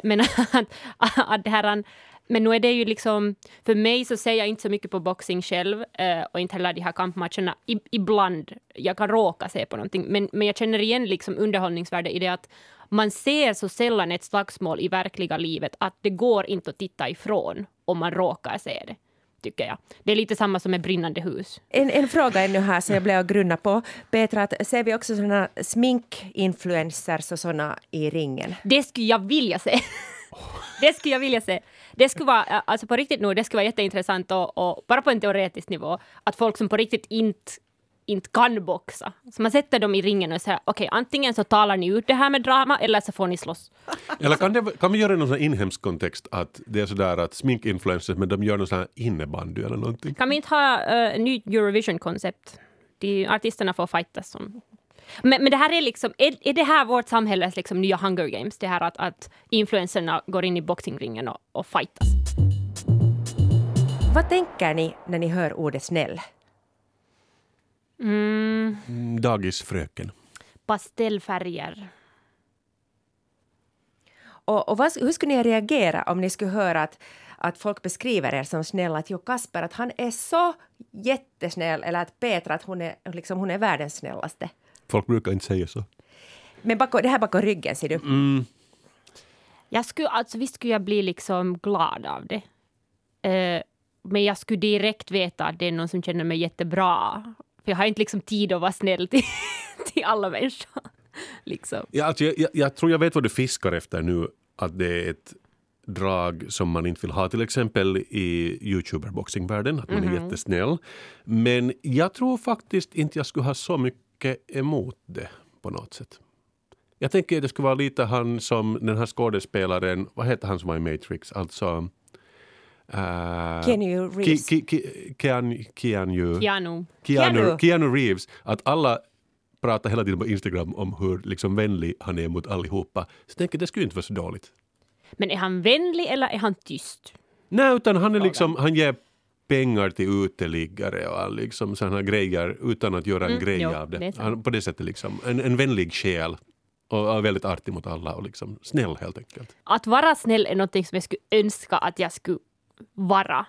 Men [laughs] att, att det här... Men nu är det ju liksom, för mig så ser jag inte så mycket på boxing själv eh, och inte heller de här kampmatcherna. I, ibland, jag kan råka se på någonting, men, men jag känner igen liksom underhållningsvärde i det att man ser så sällan ett slagsmål i verkliga livet att det går inte att titta ifrån om man råkar se det, tycker jag. Det är lite samma som med brinnande hus. En, en fråga ännu här som jag blev att grunna på. Petra, att ser vi också sådana sminkinfluencers och sådana i ringen? Det skulle jag vilja se. [laughs] Det skulle jag vilja se. Det skulle vara, alltså på riktigt nu, det skulle vara jätteintressant och, och bara på en teoretisk nivå, att folk som på riktigt inte inte kan boxa. Så man sätter dem i ringen och säger okej, antingen så talar ni ut det här med drama eller så får ni slåss. [laughs] Eller kan, det, kan vi göra någon sån inhemsk kontext att det är sådär att sminkinfluencers men de gör någon sån här innebandy eller någonting? Kan vi inte ha uh, ny Eurovision-koncept? De artisterna får fightas som... Men, men det här är liksom, är, är det här vårt samhälles liksom nya Hunger Games? Det här att, att influencerna går in i boxingringen och, och fightas? Vad tänker ni när ni hör ordet snäll? Mm, Mm, Dagisfröken. pastellfärger. Och, och vad, hur skulle ni reagera om ni skulle höra att, att folk beskriver er som snälla? Att jo, Kasper, att han är så jättesnäll. Eller att Petra, att hon är, liksom, hon är världens snällaste. Folk brukar inte säga så. Men bakom, det här bakom ryggen, ser du. Mm. Jag skulle, alltså, visst skulle jag bli liksom glad av det. Eh, men jag skulle direkt veta att det är någon som känner mig jättebra. För jag har inte liksom tid att vara snäll till, [laughs] till alla människor. Liksom. Ja, alltså, jag, jag, jag tror jag vet vad du fiskar efter nu. Att det är ett drag som man inte vill ha till exempel i youtuber-boxingvärlden, att man är jättesnäll. Men jag tror faktiskt inte jag skulle ha så mycket emot det på något sätt. Jag tänker att det skulle vara lite han som den här skådespelaren, vad heter han som var i Matrix, alltså Uh, Keanu Reeves. Ki, Keanu, Keanu, Keanu. Keanu, Keanu. Keanu Reeves. Att alla pratar hela tiden på Instagram om hur liksom vänlig han är mot allihopa. Så jag tänker det skulle inte vara så dåligt. Men är han vänlig eller är han tyst? Nej, utan han är liksom, han ger pengar till uteliggare och liksom sådana grejer utan att göra en Mm, grej jo, av det det. Han, på det sättet liksom, en, en vänlig själ och, väldigt artig mot alla och liksom snäll helt enkelt. Att vara snäll är något som jag skulle önska att jag skulle vara.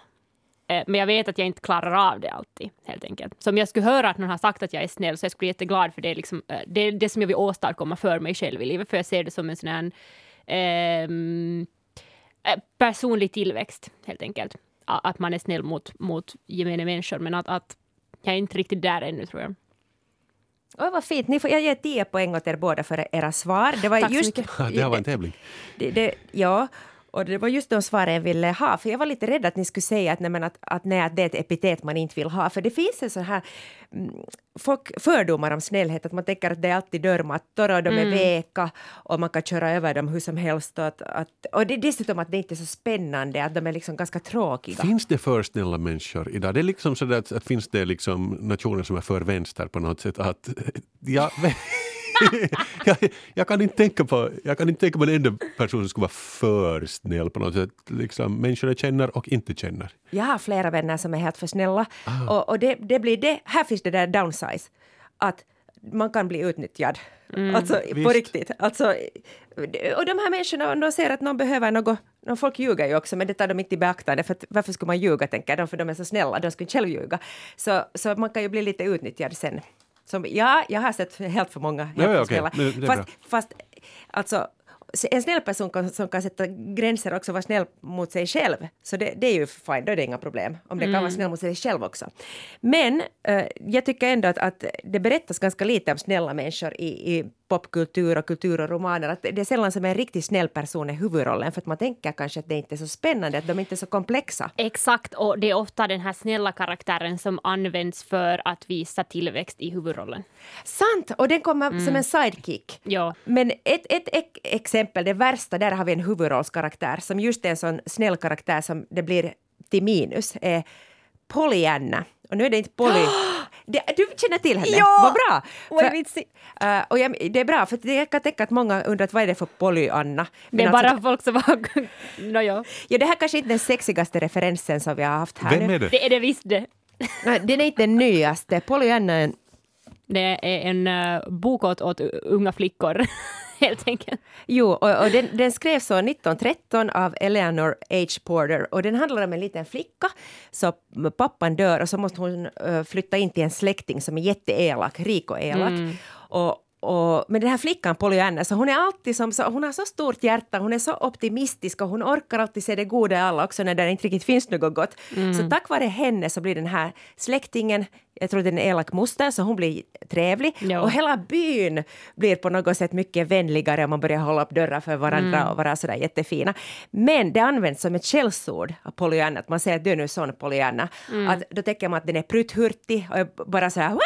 Eh, Men jag vet att jag inte klarar av det alltid, helt enkelt. Så om jag skulle höra att någon har sagt att jag är snäll så jag skulle bli jätteglad för det liksom, eh, det, är det som jag vill åstadkomma för mig själv i livet. För jag ser det som en sån här ehm, eh, personlig tillväxt, helt enkelt. Att man är snäll mot, mot gemene människor. Men att, att jag är inte riktigt där ännu, tror jag. Oj, vad fint. Ni får, jag ger 10 poäng åt er båda för era svar. Det var Tack så just, mycket. Det här var en tävling. Det, det, ja, och det var just de svaren jag ville ha. För jag var lite rädd att ni skulle säga att, nej, men att, att, nej, att det är ett epitet man inte vill ha. För det finns en sån här mm, folk, fördomar om snällhet. Att man tänker att det är alltid dörrmattor och de är veka och man kan köra över dem hur som helst. Och, att, att, och det, dessutom att det inte är så spännande, att de är liksom ganska tråkiga. Finns det för snälla människor idag? Det är liksom så att, att finns det liksom nationer som är för vänster på något sätt? Att, [laughs] ja, [laughs] jag, jag, kan inte tänka på, jag kan inte tänka på en enda person som skulle vara för snäll på något sätt. Liksom, människor jag känner och inte känner. Jag har flera vänner som är helt för snälla. Och, och det, det blir det, här finns det där downsize. Att man kan bli utnyttjad. Alltså på Visst. riktigt. Alltså, och de här människorna, om de ser att någon behöver något, någon folk ljuger ju också, men det tar de inte i beaktande. För att, varför skulle man ljuga, tänker de, för de är så snälla, de skulle inte själv ljuga. Så, så man kan ju bli lite utnyttjad sen. Som, ja, jag har sett helt för många helt Ja, ja, är fast, fast alltså, en snäll person kan, som kan sätta gränser också vara snäll mot sig själv. Så det, det är ju fine, då är det inga problem. Om det kan vara snäll mot sig själv också. Men eh, jag tycker ändå att, att det berättas ganska lite om snälla människor i, i popkultur och kultur och romaner. Att det är sällan som en riktigt snäll person är huvudrollen för att man tänker kanske att det inte är så spännande, att de inte är så komplexa. Exakt, och det är ofta den här snälla karaktären som används för att visa tillväxt i huvudrollen. Sant! Och den kommer som en sidekick. Ja. Men ett, ett, ett exempel, det värsta, där har vi en huvudrollskaraktär som just är en sån snäll karaktär som det blir till minus, är Pollyanna. Och nu är det inte Polly... [gasps] Det, du känner till henne? Ja! Vad bra! För- eh, och jag, det är bra, för jag kan tänka att många undrar vad är det för Polly-Anna? Det är alltså- bara folk som har... [laughs] Nåja, Ja, det här kanske inte är den sexigaste referensen som vi har haft här Vem nu. är det? det är det visst det. Nej, Den är inte den nyaste. Pollyanna är en Det är en uh, bok åt, åt unga flickor, [laughs] [laughs] helt enkelt. Jo, och, och den, den skrevs så 1913 av Eleanor H. Porter och den handlar om en liten flicka. Så pappan dör och så måste hon eh, flytta in till en släkting som är jätteelak, rik och elak. Och, och, men den här flickan Pollyanna, så hon är alltid som, så, hon har så stort hjärta, hon är så optimistisk och hon orkar alltid se det goda i alla också när det inte riktigt finns något gott. Så tack vare henne så blir den här släktingen, jag tror det är en elak moster, så hon blir trevlig. Ja. Och hela byn blir på något sätt mycket vänligare om man börjar hålla upp dörrar för varandra och vara sådär jättefina. Men det används som ett skällsord av Pollyanna, att man säger att du är nu sån Pollyanna. Att då tänker man att den är prutthurtig och bara så här.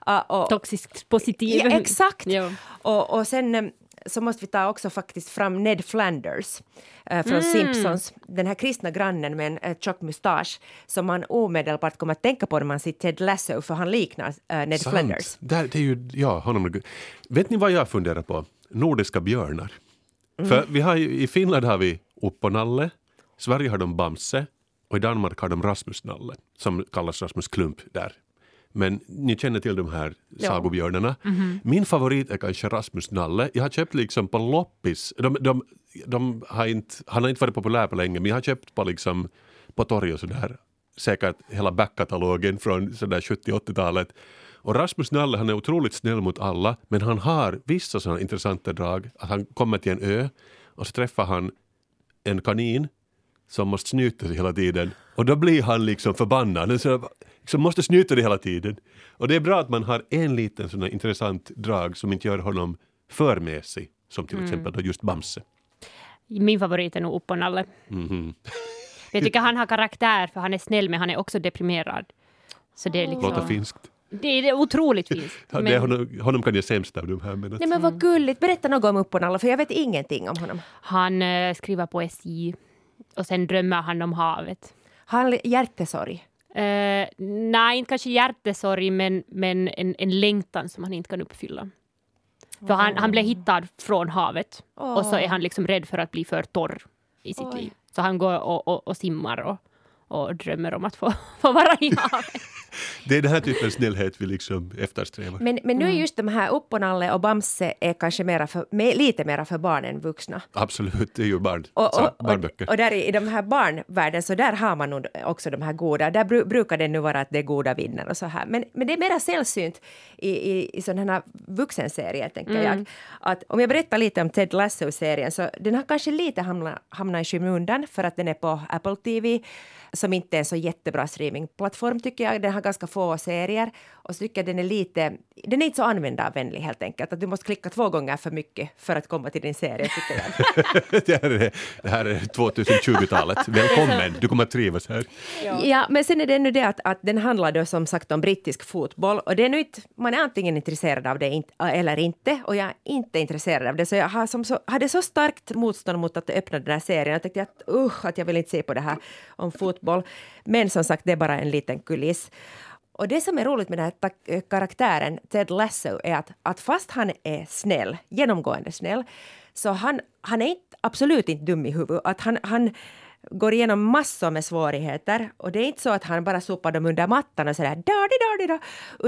Ah, och, Toxiskt positiv. Ja, exakt. Ja. Och, och sen eh, så måste vi ta också faktiskt fram Ned Flanders eh, från Simpsons. Den här kristna grannen med en eh, tjock mustasch som man omedelbart kommer att tänka på när man ser Ted Lasso för han liknar eh, Ned Sant. Flanders. Där, det är ju, ja, honom. Vet ni vad jag funderar på? Nordiska björnar. För vi har ju, I Finland har vi Upponalle, Sverige har de Bamse och i Danmark har de Rasmus Nalle som kallas Rasmus Klump där. Men ni känner till de här Ja. sagobjörnarna. Min favorit är kanske Rasmus Nalle. Jag har köpt liksom på loppis. De, de, de har inte, han har inte varit populär på länge men jag har köpt på, liksom, på torg och sådär. Säkert hela backkatalogen från sådär 70-80-talet. Och Rasmus Nalle han är otroligt snäll mot alla men han har vissa sådana intressanta drag. Att han kommer till en ö och så träffar han en kanin som måste snyta sig hela tiden. Och då blir han liksom förbannad. Han så, liksom måste snyta dig hela tiden. Och det är bra att man har en liten sån här intressant drag som inte gör honom för mesig. Som till exempel då just Bamse. Min favorit är nog Upponalle. Mhm. Jag tycker han har karaktär för han är snäll men han är också deprimerad. Så det är liksom... Låter finskt. Det är, det otroligt [laughs] fint. Ja, det honom, honom kan jag sämst av de här. Men att, Nej men vad gulligt, berätta något om Upponalla för jag vet ingenting om honom. Han eh, skriver poesi och sen drömmer han om havet. Har han hjärtesorg? Eh, nej, inte kanske hjärtesorg men, men en, en längtan som han inte kan uppfylla. För han, han blev hittad från havet och så är han liksom rädd för att bli för torr i sitt Oj. liv. Så han går och, och, och simmar och, och drömmer om att få, [laughs] få vara i havet. [laughs] det är den här typen av snällhet vi liksom eftersträvar. Men, men nu är just de här Upponalle och Bamse är kanske mera för, lite mera för barn än vuxna. Absolut, det är ju barn, Och, och, och, barnböcker. och där i, i de här barnvärlden så där har man nog också de här goda. Där bru, brukar det nu vara att det goda vinner och så här. Men, men det är mera sällsynt i, i, i sådana här vuxenserier tänker jag. Att om jag berättar lite om Ted Lasso-serien så den har kanske lite hamnat, hamnat i skymundan för att den är på Apple TV som inte är en så jättebra streamingplattform tycker jag. Den har ganska få serier och så tycker jag den är lite, den är inte så användarvänlig helt enkelt. Att du måste klicka två gånger för mycket för att komma till din serie tycker jag. [laughs] det, här är, det här är 2020-talet. [laughs] Välkommen, du kommer att trivas här. Ja. men sen är det ännu det att, att den handlar då som sagt om brittisk fotboll och det är nu inte, man är antingen intresserad av det eller inte och jag är inte intresserad av det så jag har som så, hade så starkt motstånd mot att öppna den här serien. Jag tänkte att usch, att jag vill inte se på det här om fotboll. Men som sagt, det är bara en liten kuliss. Och det som är roligt med den här eh, karaktären Ted Lasso är att, att fast han är snäll, genomgående snäll, så han, han är inte, absolut inte dum i huvudet. Att han, han går igenom massor med svårigheter och det är inte så att han bara sopar dem under mattan och sådär da da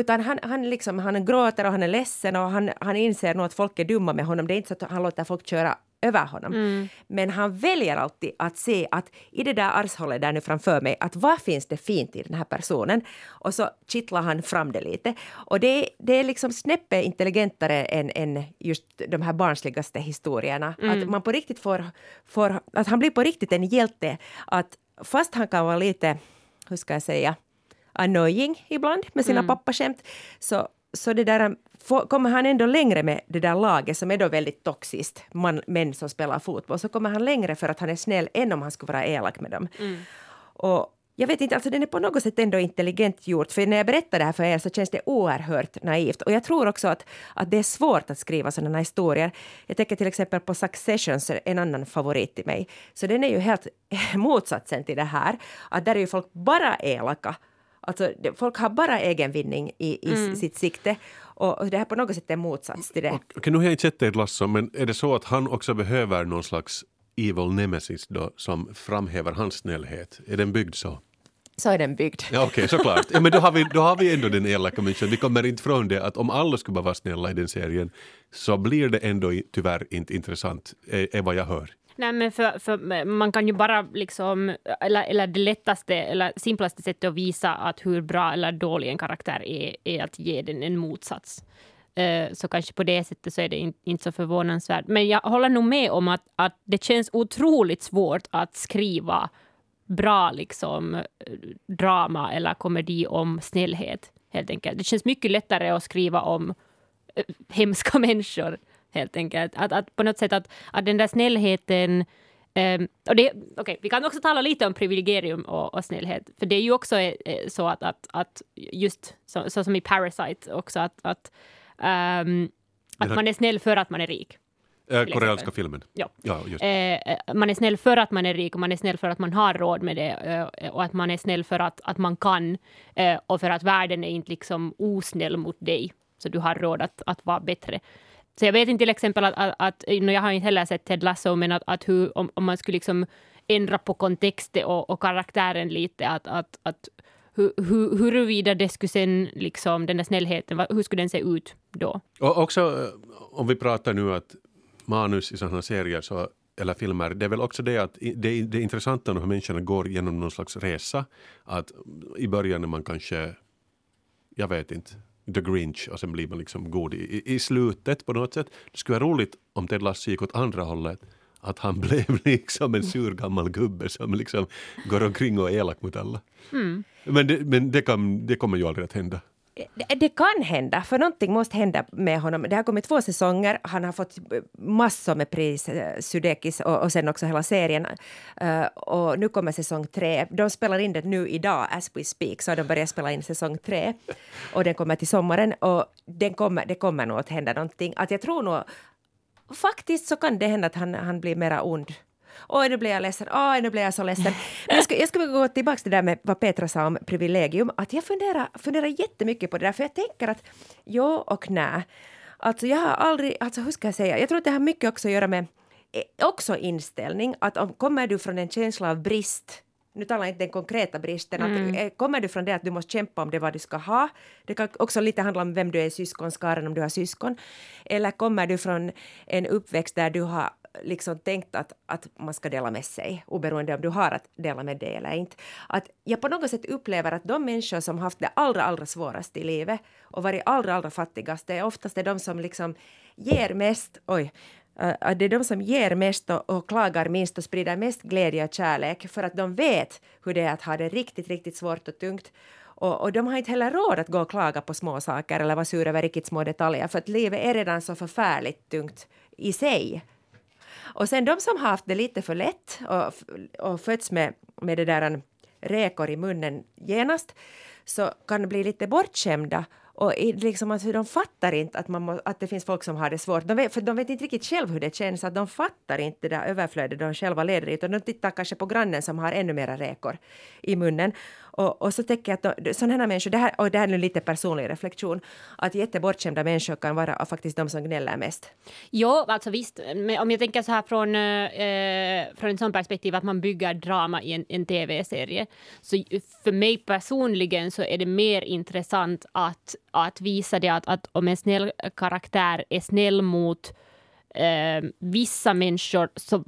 utan han, han, liksom, han gråter och han är ledsen och han, han inser nog att folk är dumma med honom. Det är inte så att han låter folk köra över honom. Men han väljer alltid att se att i det där arshållet där nu framför mig, att vad finns det fint i den här personen? Och så kittlar han fram det lite. Och det, det är liksom snäppet intelligentare än, än just de här barnsligaste historierna. Att man på riktigt får, får, att han blir på riktigt en hjälte. Att fast han kan vara lite, hur ska jag säga, annoying ibland med sina pappaskämt, så, så det där, kommer han ändå längre med det där laget som är då väldigt toxiskt, man, män som spelar fotboll, så kommer han längre för att han är snäll än om han skulle vara elak med dem. Och jag vet inte, alltså den är på något sätt ändå intelligent gjort, för när jag berättar det här för er så känns det oerhört naivt. Och jag tror också att, att det är svårt att skriva sådana historier. Jag tänker till exempel på Successions, en annan favorit till mig. Så den är ju helt [laughs] motsatsen till det här, att där är ju folk bara elaka. Alltså, folk har bara egen vinning i, i sitt sikte. Och, det här på något sätt är motsats till det. Okej, nu har jag inte sett Ted Lasso, men är det så att han också behöver någon slags evil nemesis då, som framhäver hans snällhet? Är den byggd så? Så är den byggd. Ja, Okej, såklart. Ja, men då har, vi, då har vi ändå den elaka människan. Vi kommer inte från det att om alla skulle bara vara snälla i den serien så blir det ändå tyvärr inte intressant, är, är vad jag hör. Nej, men för, för man kan ju bara liksom, eller, eller det lättaste eller simplaste sättet att visa att hur bra eller dålig en karaktär är, är att ge den en motsats. Eh, så kanske på det sättet så är det in, inte så förvånansvärt. Men jag håller nog med om att, att det känns otroligt svårt att skriva bra liksom, eh, drama eller komedi om snällhet. Helt enkelt. Det känns mycket lättare att skriva om eh, hemska [laughs] människor. Helt enkelt. Att, att på något sätt att, att den där snällheten ehm, och det, okay, vi kan också tala lite om privilegium och, och snällhet. För det är ju också eh, så att, att, att just så, så som i Parasite också att, att, ehm, att här- man är snäll för att man är rik. Äh, exempel. koreanska filmen. Ja. Ja. Eh, man är snäll för att man är rik och man är snäll för att man har råd med det eh, och att man är snäll för att, att man kan eh, och för att världen är inte liksom osnäll mot dig så du har råd att, att vara bättre. Så jag vet inte till exempel att, att, att no, jag har inte heller sett Ted Lasso men att, att hur, om, om man skulle liksom ändra på kontexten och, och karaktären lite att, att, att hur, hur, huruvida det skulle sen, liksom, den där snällheten, hur skulle den se ut då? Och också eh, om vi pratar nu att manus i sådana serier så, eller filmer, det är väl också det att det, det är intressanta hur människorna går genom någon slags resa. Att i början är man kanske, jag vet inte, the Grinch och sen blir man liksom god i, i, slutet på något sätt. Det skulle vara roligt om Ted Lasso gick åt andra hållet. Att han [laughs] blev liksom en sur gammal gubbe som liksom går omkring och är elak mot alla. Men, det, men det, kan, det kommer ju aldrig att hända. Det, det kan hända, för någonting måste hända med honom. Det har kommit två säsonger, han har fått massor med pris, eh, Sudekis, och, och sen också hela serien. Uh, och nu kommer säsong tre. De spelar in det nu idag, as we speak, så de börjar spela in säsong tre. Och den kommer till sommaren och den kommer, det kommer nog att hända någonting. Att jag tror nog, faktiskt så kan det hända att han, han blir mera ond. Oj, nu blir jag ledsen. Oj, nu blir jag så ledsen. Men jag skulle, jag skulle gå tillbaka till det där med vad Petra sa om privilegium. Att jag funderar, funderar jättemycket på det där, för jag tänker att ja och nej. Alltså jag har aldrig, alltså hur ska jag säga, jag tror att det har mycket också att göra med eh, också inställning. Att om kommer du från en känsla av brist nu talar jag inte den konkreta bristen. Att, eh, kommer du från det att du måste kämpa om det vad du ska ha? Det kan också lite handla om vem du är i syskonskaran, om du har syskon. Eller kommer du från en uppväxt där du har liksom tänkt att, att man ska dela med sig, oberoende om du har att dela med dig eller inte. Att jag på något sätt upplever att de människor som haft det allra, allra svårast i livet och varit allra, allra fattigast, det är oftast är de som liksom ger mest, oj, eh, att det är de som ger mest och, och klagar minst och sprider mest glädje och kärlek för att de vet hur det är att ha det riktigt, riktigt svårt och tungt. Och, och de har inte heller råd att gå och klaga på små saker eller vara sura över riktigt små detaljer för att livet är redan så förfärligt tungt i sig. Och sen de som har haft det lite för lätt och, och fötts med, med det där en räkor i munnen genast så kan bli lite bortskämda och liksom att de fattar inte att, man må, att det finns folk som har det svårt. De vet, för de vet inte riktigt själv hur det känns, att de fattar inte det där överflödet de själva leder i. utan De tittar kanske på grannen som har ännu mera räkor i munnen. Och, och så tänker jag att sådana här människor, det här, och det här är nu lite personlig reflektion, att jättebortskämda människor kan vara faktiskt de som gnäller mest. Jo, alltså visst. Men om jag tänker så här från, eh, från en sån perspektiv att man bygger drama i en, en tv-serie. Så för mig personligen så är det mer intressant att, att visa det att, att om en snäll karaktär är snäll mot eh, vissa människor, så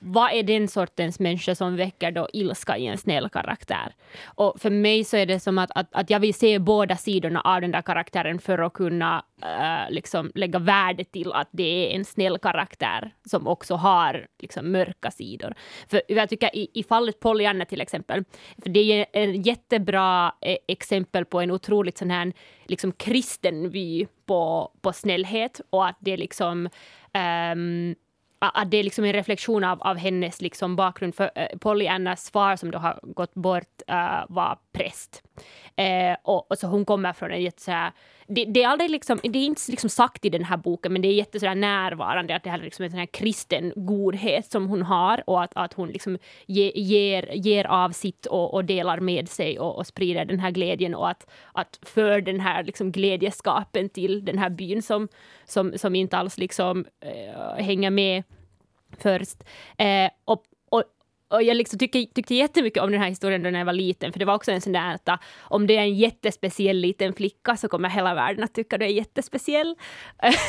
vad är den sortens människa som väcker då ilska i en snäll karaktär? Och för mig så är det som att, att, att jag vill se båda sidorna av den där karaktären för att kunna Eh, liksom lägga värde till att det är en snäll karaktär som också har liksom, mörka sidor. För jag tycker i, i fallet Pollyanna till exempel, för det är ett jättebra eh, exempel på en otroligt sån här liksom kristen vy på, på snällhet och att det liksom ehm, att det är liksom en reflektion av, av hennes liksom bakgrund. För uh, Pollyannas far som då har gått bort eh, var präst. Eh, och, och så hon kommer från en jätte så här, det, det är aldrig liksom, det är inte liksom sagt i den här boken, men det är jättesådär närvarande att det här är liksom en sån här kristen godhet som hon har och att, att hon liksom ge, ger, ger av sitt och, och delar med sig och, och sprider den här glädjen och att, att för den här liksom glädjeskapen till den här byn som, som, som inte alls liksom äh, hänger med först. Eh, och, och, jag liksom tyckte, tyckte jättemycket om den här historien då när jag var liten, för det var också en sån där att ah, om det är en jättespeciell liten flicka så kommer hela världen att tycka du är jättespeciell.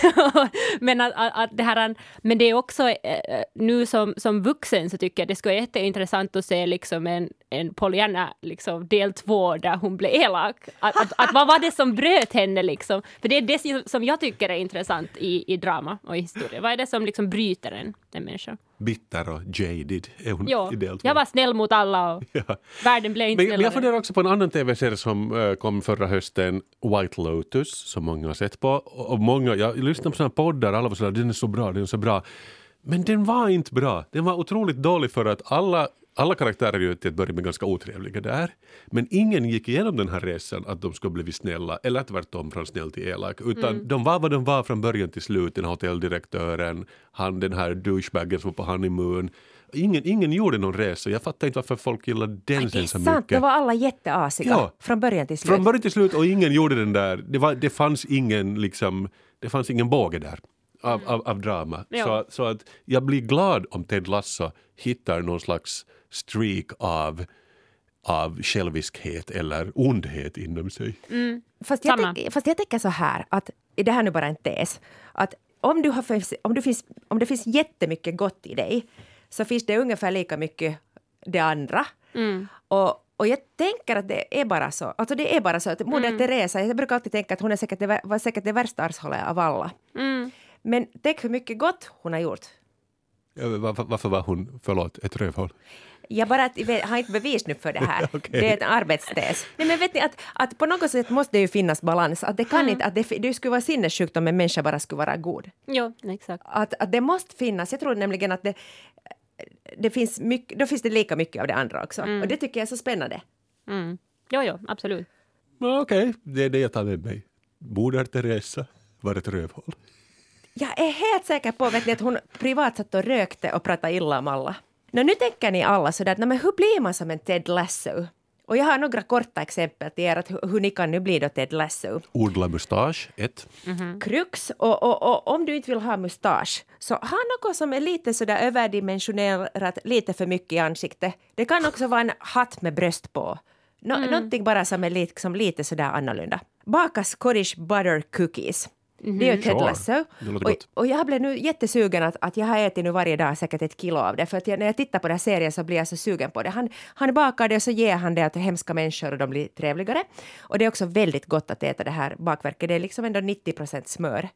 [laughs] men, att, att, att det här, men det är också eh, eh, nu som, som vuxen så tycker jag det skulle vara jätteintressant att se liksom en, en Pollyanna liksom del två där hon blev elak. Att, att, att vad var det som bröt henne liksom? För det är det som jag tycker är intressant i, i drama och i historia. Vad är det som liksom bryter en, en människa? Bitter och jaded är hon Jo, i del två. jag var snäll mot alla och [laughs] Ja. världen blev inte Men, jag funderar också på en annan tv-serie som eh, kom förra hösten, White Lotus, som många har sett på. Och och många, jag lyssnade på sådana poddar, alla var sådär, den är så bra, den är så bra. Men den var inte bra. Den var otroligt dålig för att alla, alla karaktärer är ju till att börja med ganska otrevliga där. Men ingen gick igenom den här resan att de skulle bli snälla, eller tvärtom från snäll till elak. Utan de var vad de var från början till slut, den här hotelldirektören, han den här douchebagen som var på honeymoon. Ingen, ingen gjorde någon resa. Jag fattar inte varför folk gillar den sen så sant, mycket. de var alla jätteasiga Ja. från början till slut. Från början till slut och ingen gjorde den där. Det, var, det fanns ingen liksom, det fanns ingen båge där av, av, av drama. Ja. Så, så att jag blir glad om Ted Lasso hittar någon slags streak av av själviskhet eller ondhet inom sig. Fast jag, Samma. tänk, fast jag tänker så här, att det här är nu bara en tes, att om, du har, om, du finns, om det finns jättemycket gott i dig så finns det ungefär lika mycket det andra. Och, och jag tänker att det är bara så. Alltså det är bara så att Moder Teresa, jag brukar alltid tänka att hon är säkert det, var säkert det värsta arshållet av alla. Men tänk hur mycket gott hon har gjort. Varför, varför var hon, förlåt, ett rövhål? Jag bara jag har inte bevis nu för det här. [laughs] Okej. Det är en arbetstes. Nej, men vet ni, att, att på något sätt måste det ju finnas balans. Att det kan inte, att det, det skulle vara sinnessjukt om en människa bara skulle vara god. Jo, exakt. Att, att det måste finnas, jag tror nämligen att det, det finns mycket, då finns det lika mycket av det andra också. Och det tycker jag är så spännande. Mm. Jo, jo, absolut. Okej, det är det jag tar med mig. Moder Teresa var ett rövhål. Jag är helt säker på vet ni, att hon privat satt och rökte och pratade illa om alla. Nå, nu tänker ni alla sådär, att, "Nå, men hur blir man som en Ted Lasso? Och jag har några korta exempel till er att hur, hur ni kan nu bli då Ted Lasso. Odla mustasch, ett. Krux, och, och, och om du inte vill ha mustasch, så ha något som är lite sådär överdimensionerat, lite för mycket i ansiktet. Det kan också vara en hatt med bröst på. Nå, Någonting bara som är liksom lite sådär annorlunda. Baka Scottish butter cookies. Det är ju Ted Sure. Lasso. Och, och jag blev nu jättesugen att, att jag har ätit nu varje dag säkert ett kilo av det. För att jag, när jag tittar på den här serien så blir jag så sugen på det. Han, han bakar det och så ger han det till hemska människor och de blir trevligare. Och det är också väldigt gott att äta det här bakverket. Det är liksom ändå 90 procent smör.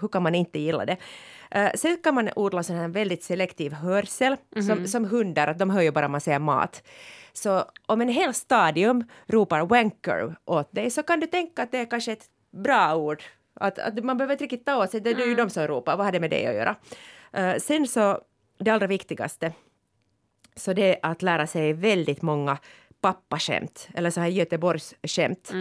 Hur kan man inte gilla det? Uh, sen kan man odla sån här väldigt selektiv hörsel som, som hundar, att de hör ju bara man säger mat. Så om en hel stadium ropar wanker åt dig så kan du tänka att det är kanske ett bra ord. Att, att man behöver inte riktigt ta åt sig, det är ju de som ropar, vad har det med det att göra? Uh, sen så, det allra viktigaste, så det är att lära sig väldigt många pappaskämt, eller så här Göteborgsskämt.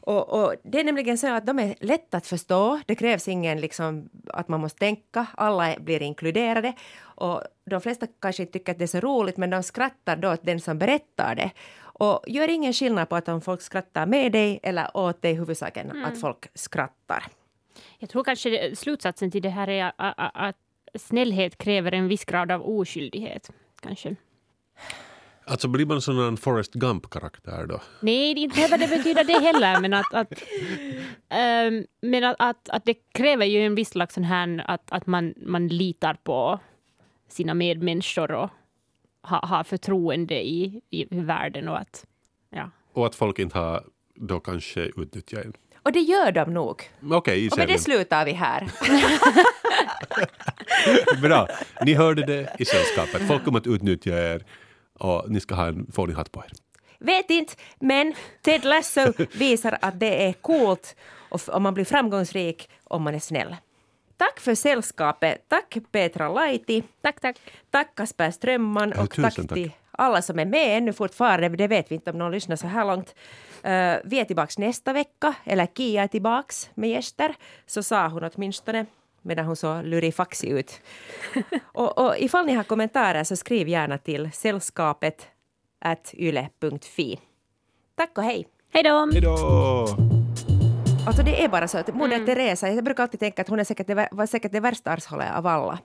Och, och det är nämligen så att de är lätta att förstå. Det krävs ingen liksom att man måste tänka. Alla blir inkluderade. Och de flesta kanske inte tycker att det är så roligt, men de skrattar då åt den som berättar det. Och gör ingen skillnad på att om folk skrattar med dig eller åt dig, huvudsaken att folk skrattar. Jag tror kanske slutsatsen till det här är att snällhet kräver en viss grad av oskyldighet. Kanske. Alltså blir man sån en Forrest Gump-karaktär då? Nej, det inte behöver det betyda det heller, men att, att, ehm, men att, att, att det kräver ju en viss slags sån här att, att man, man litar på sina medmänniskor och ha, har förtroende i, i världen och att ja. Och att folk inte har då kanske utnyttjat en. Och det gör de nog. Okej, i Och med det slutar vi här. [laughs] Bra. Ni hörde det i sällskapet. Folk kommer att utnyttja er och ni ska ha en fånig på er. Vet inte, men Ted Lasso visar att det är coolt och om man blir framgångsrik om man är snäll. Tack för sällskapet. Tack Petra Laiti. Tack, tack. Tack Kasper Strömman Ja, och tack, tack. till alla som är med ännu fortfarande. Det vet vi inte om någon lyssnar så här långt. Eh, vi är tillbaks nästa vecka, eller Kia är tillbaks med gäster. Så sa hon åtminstone medan hon så lurifaxig ut. [laughs] och, och ifall ni har kommentarer så skriv gärna till sällskapet yle.fi. Tack och hej! Hej då! Hej då! Alltså det är bara så att Moder Teresa, jag brukar alltid tänka att hon är säkert det, var säkert det värsta arshållet av alla.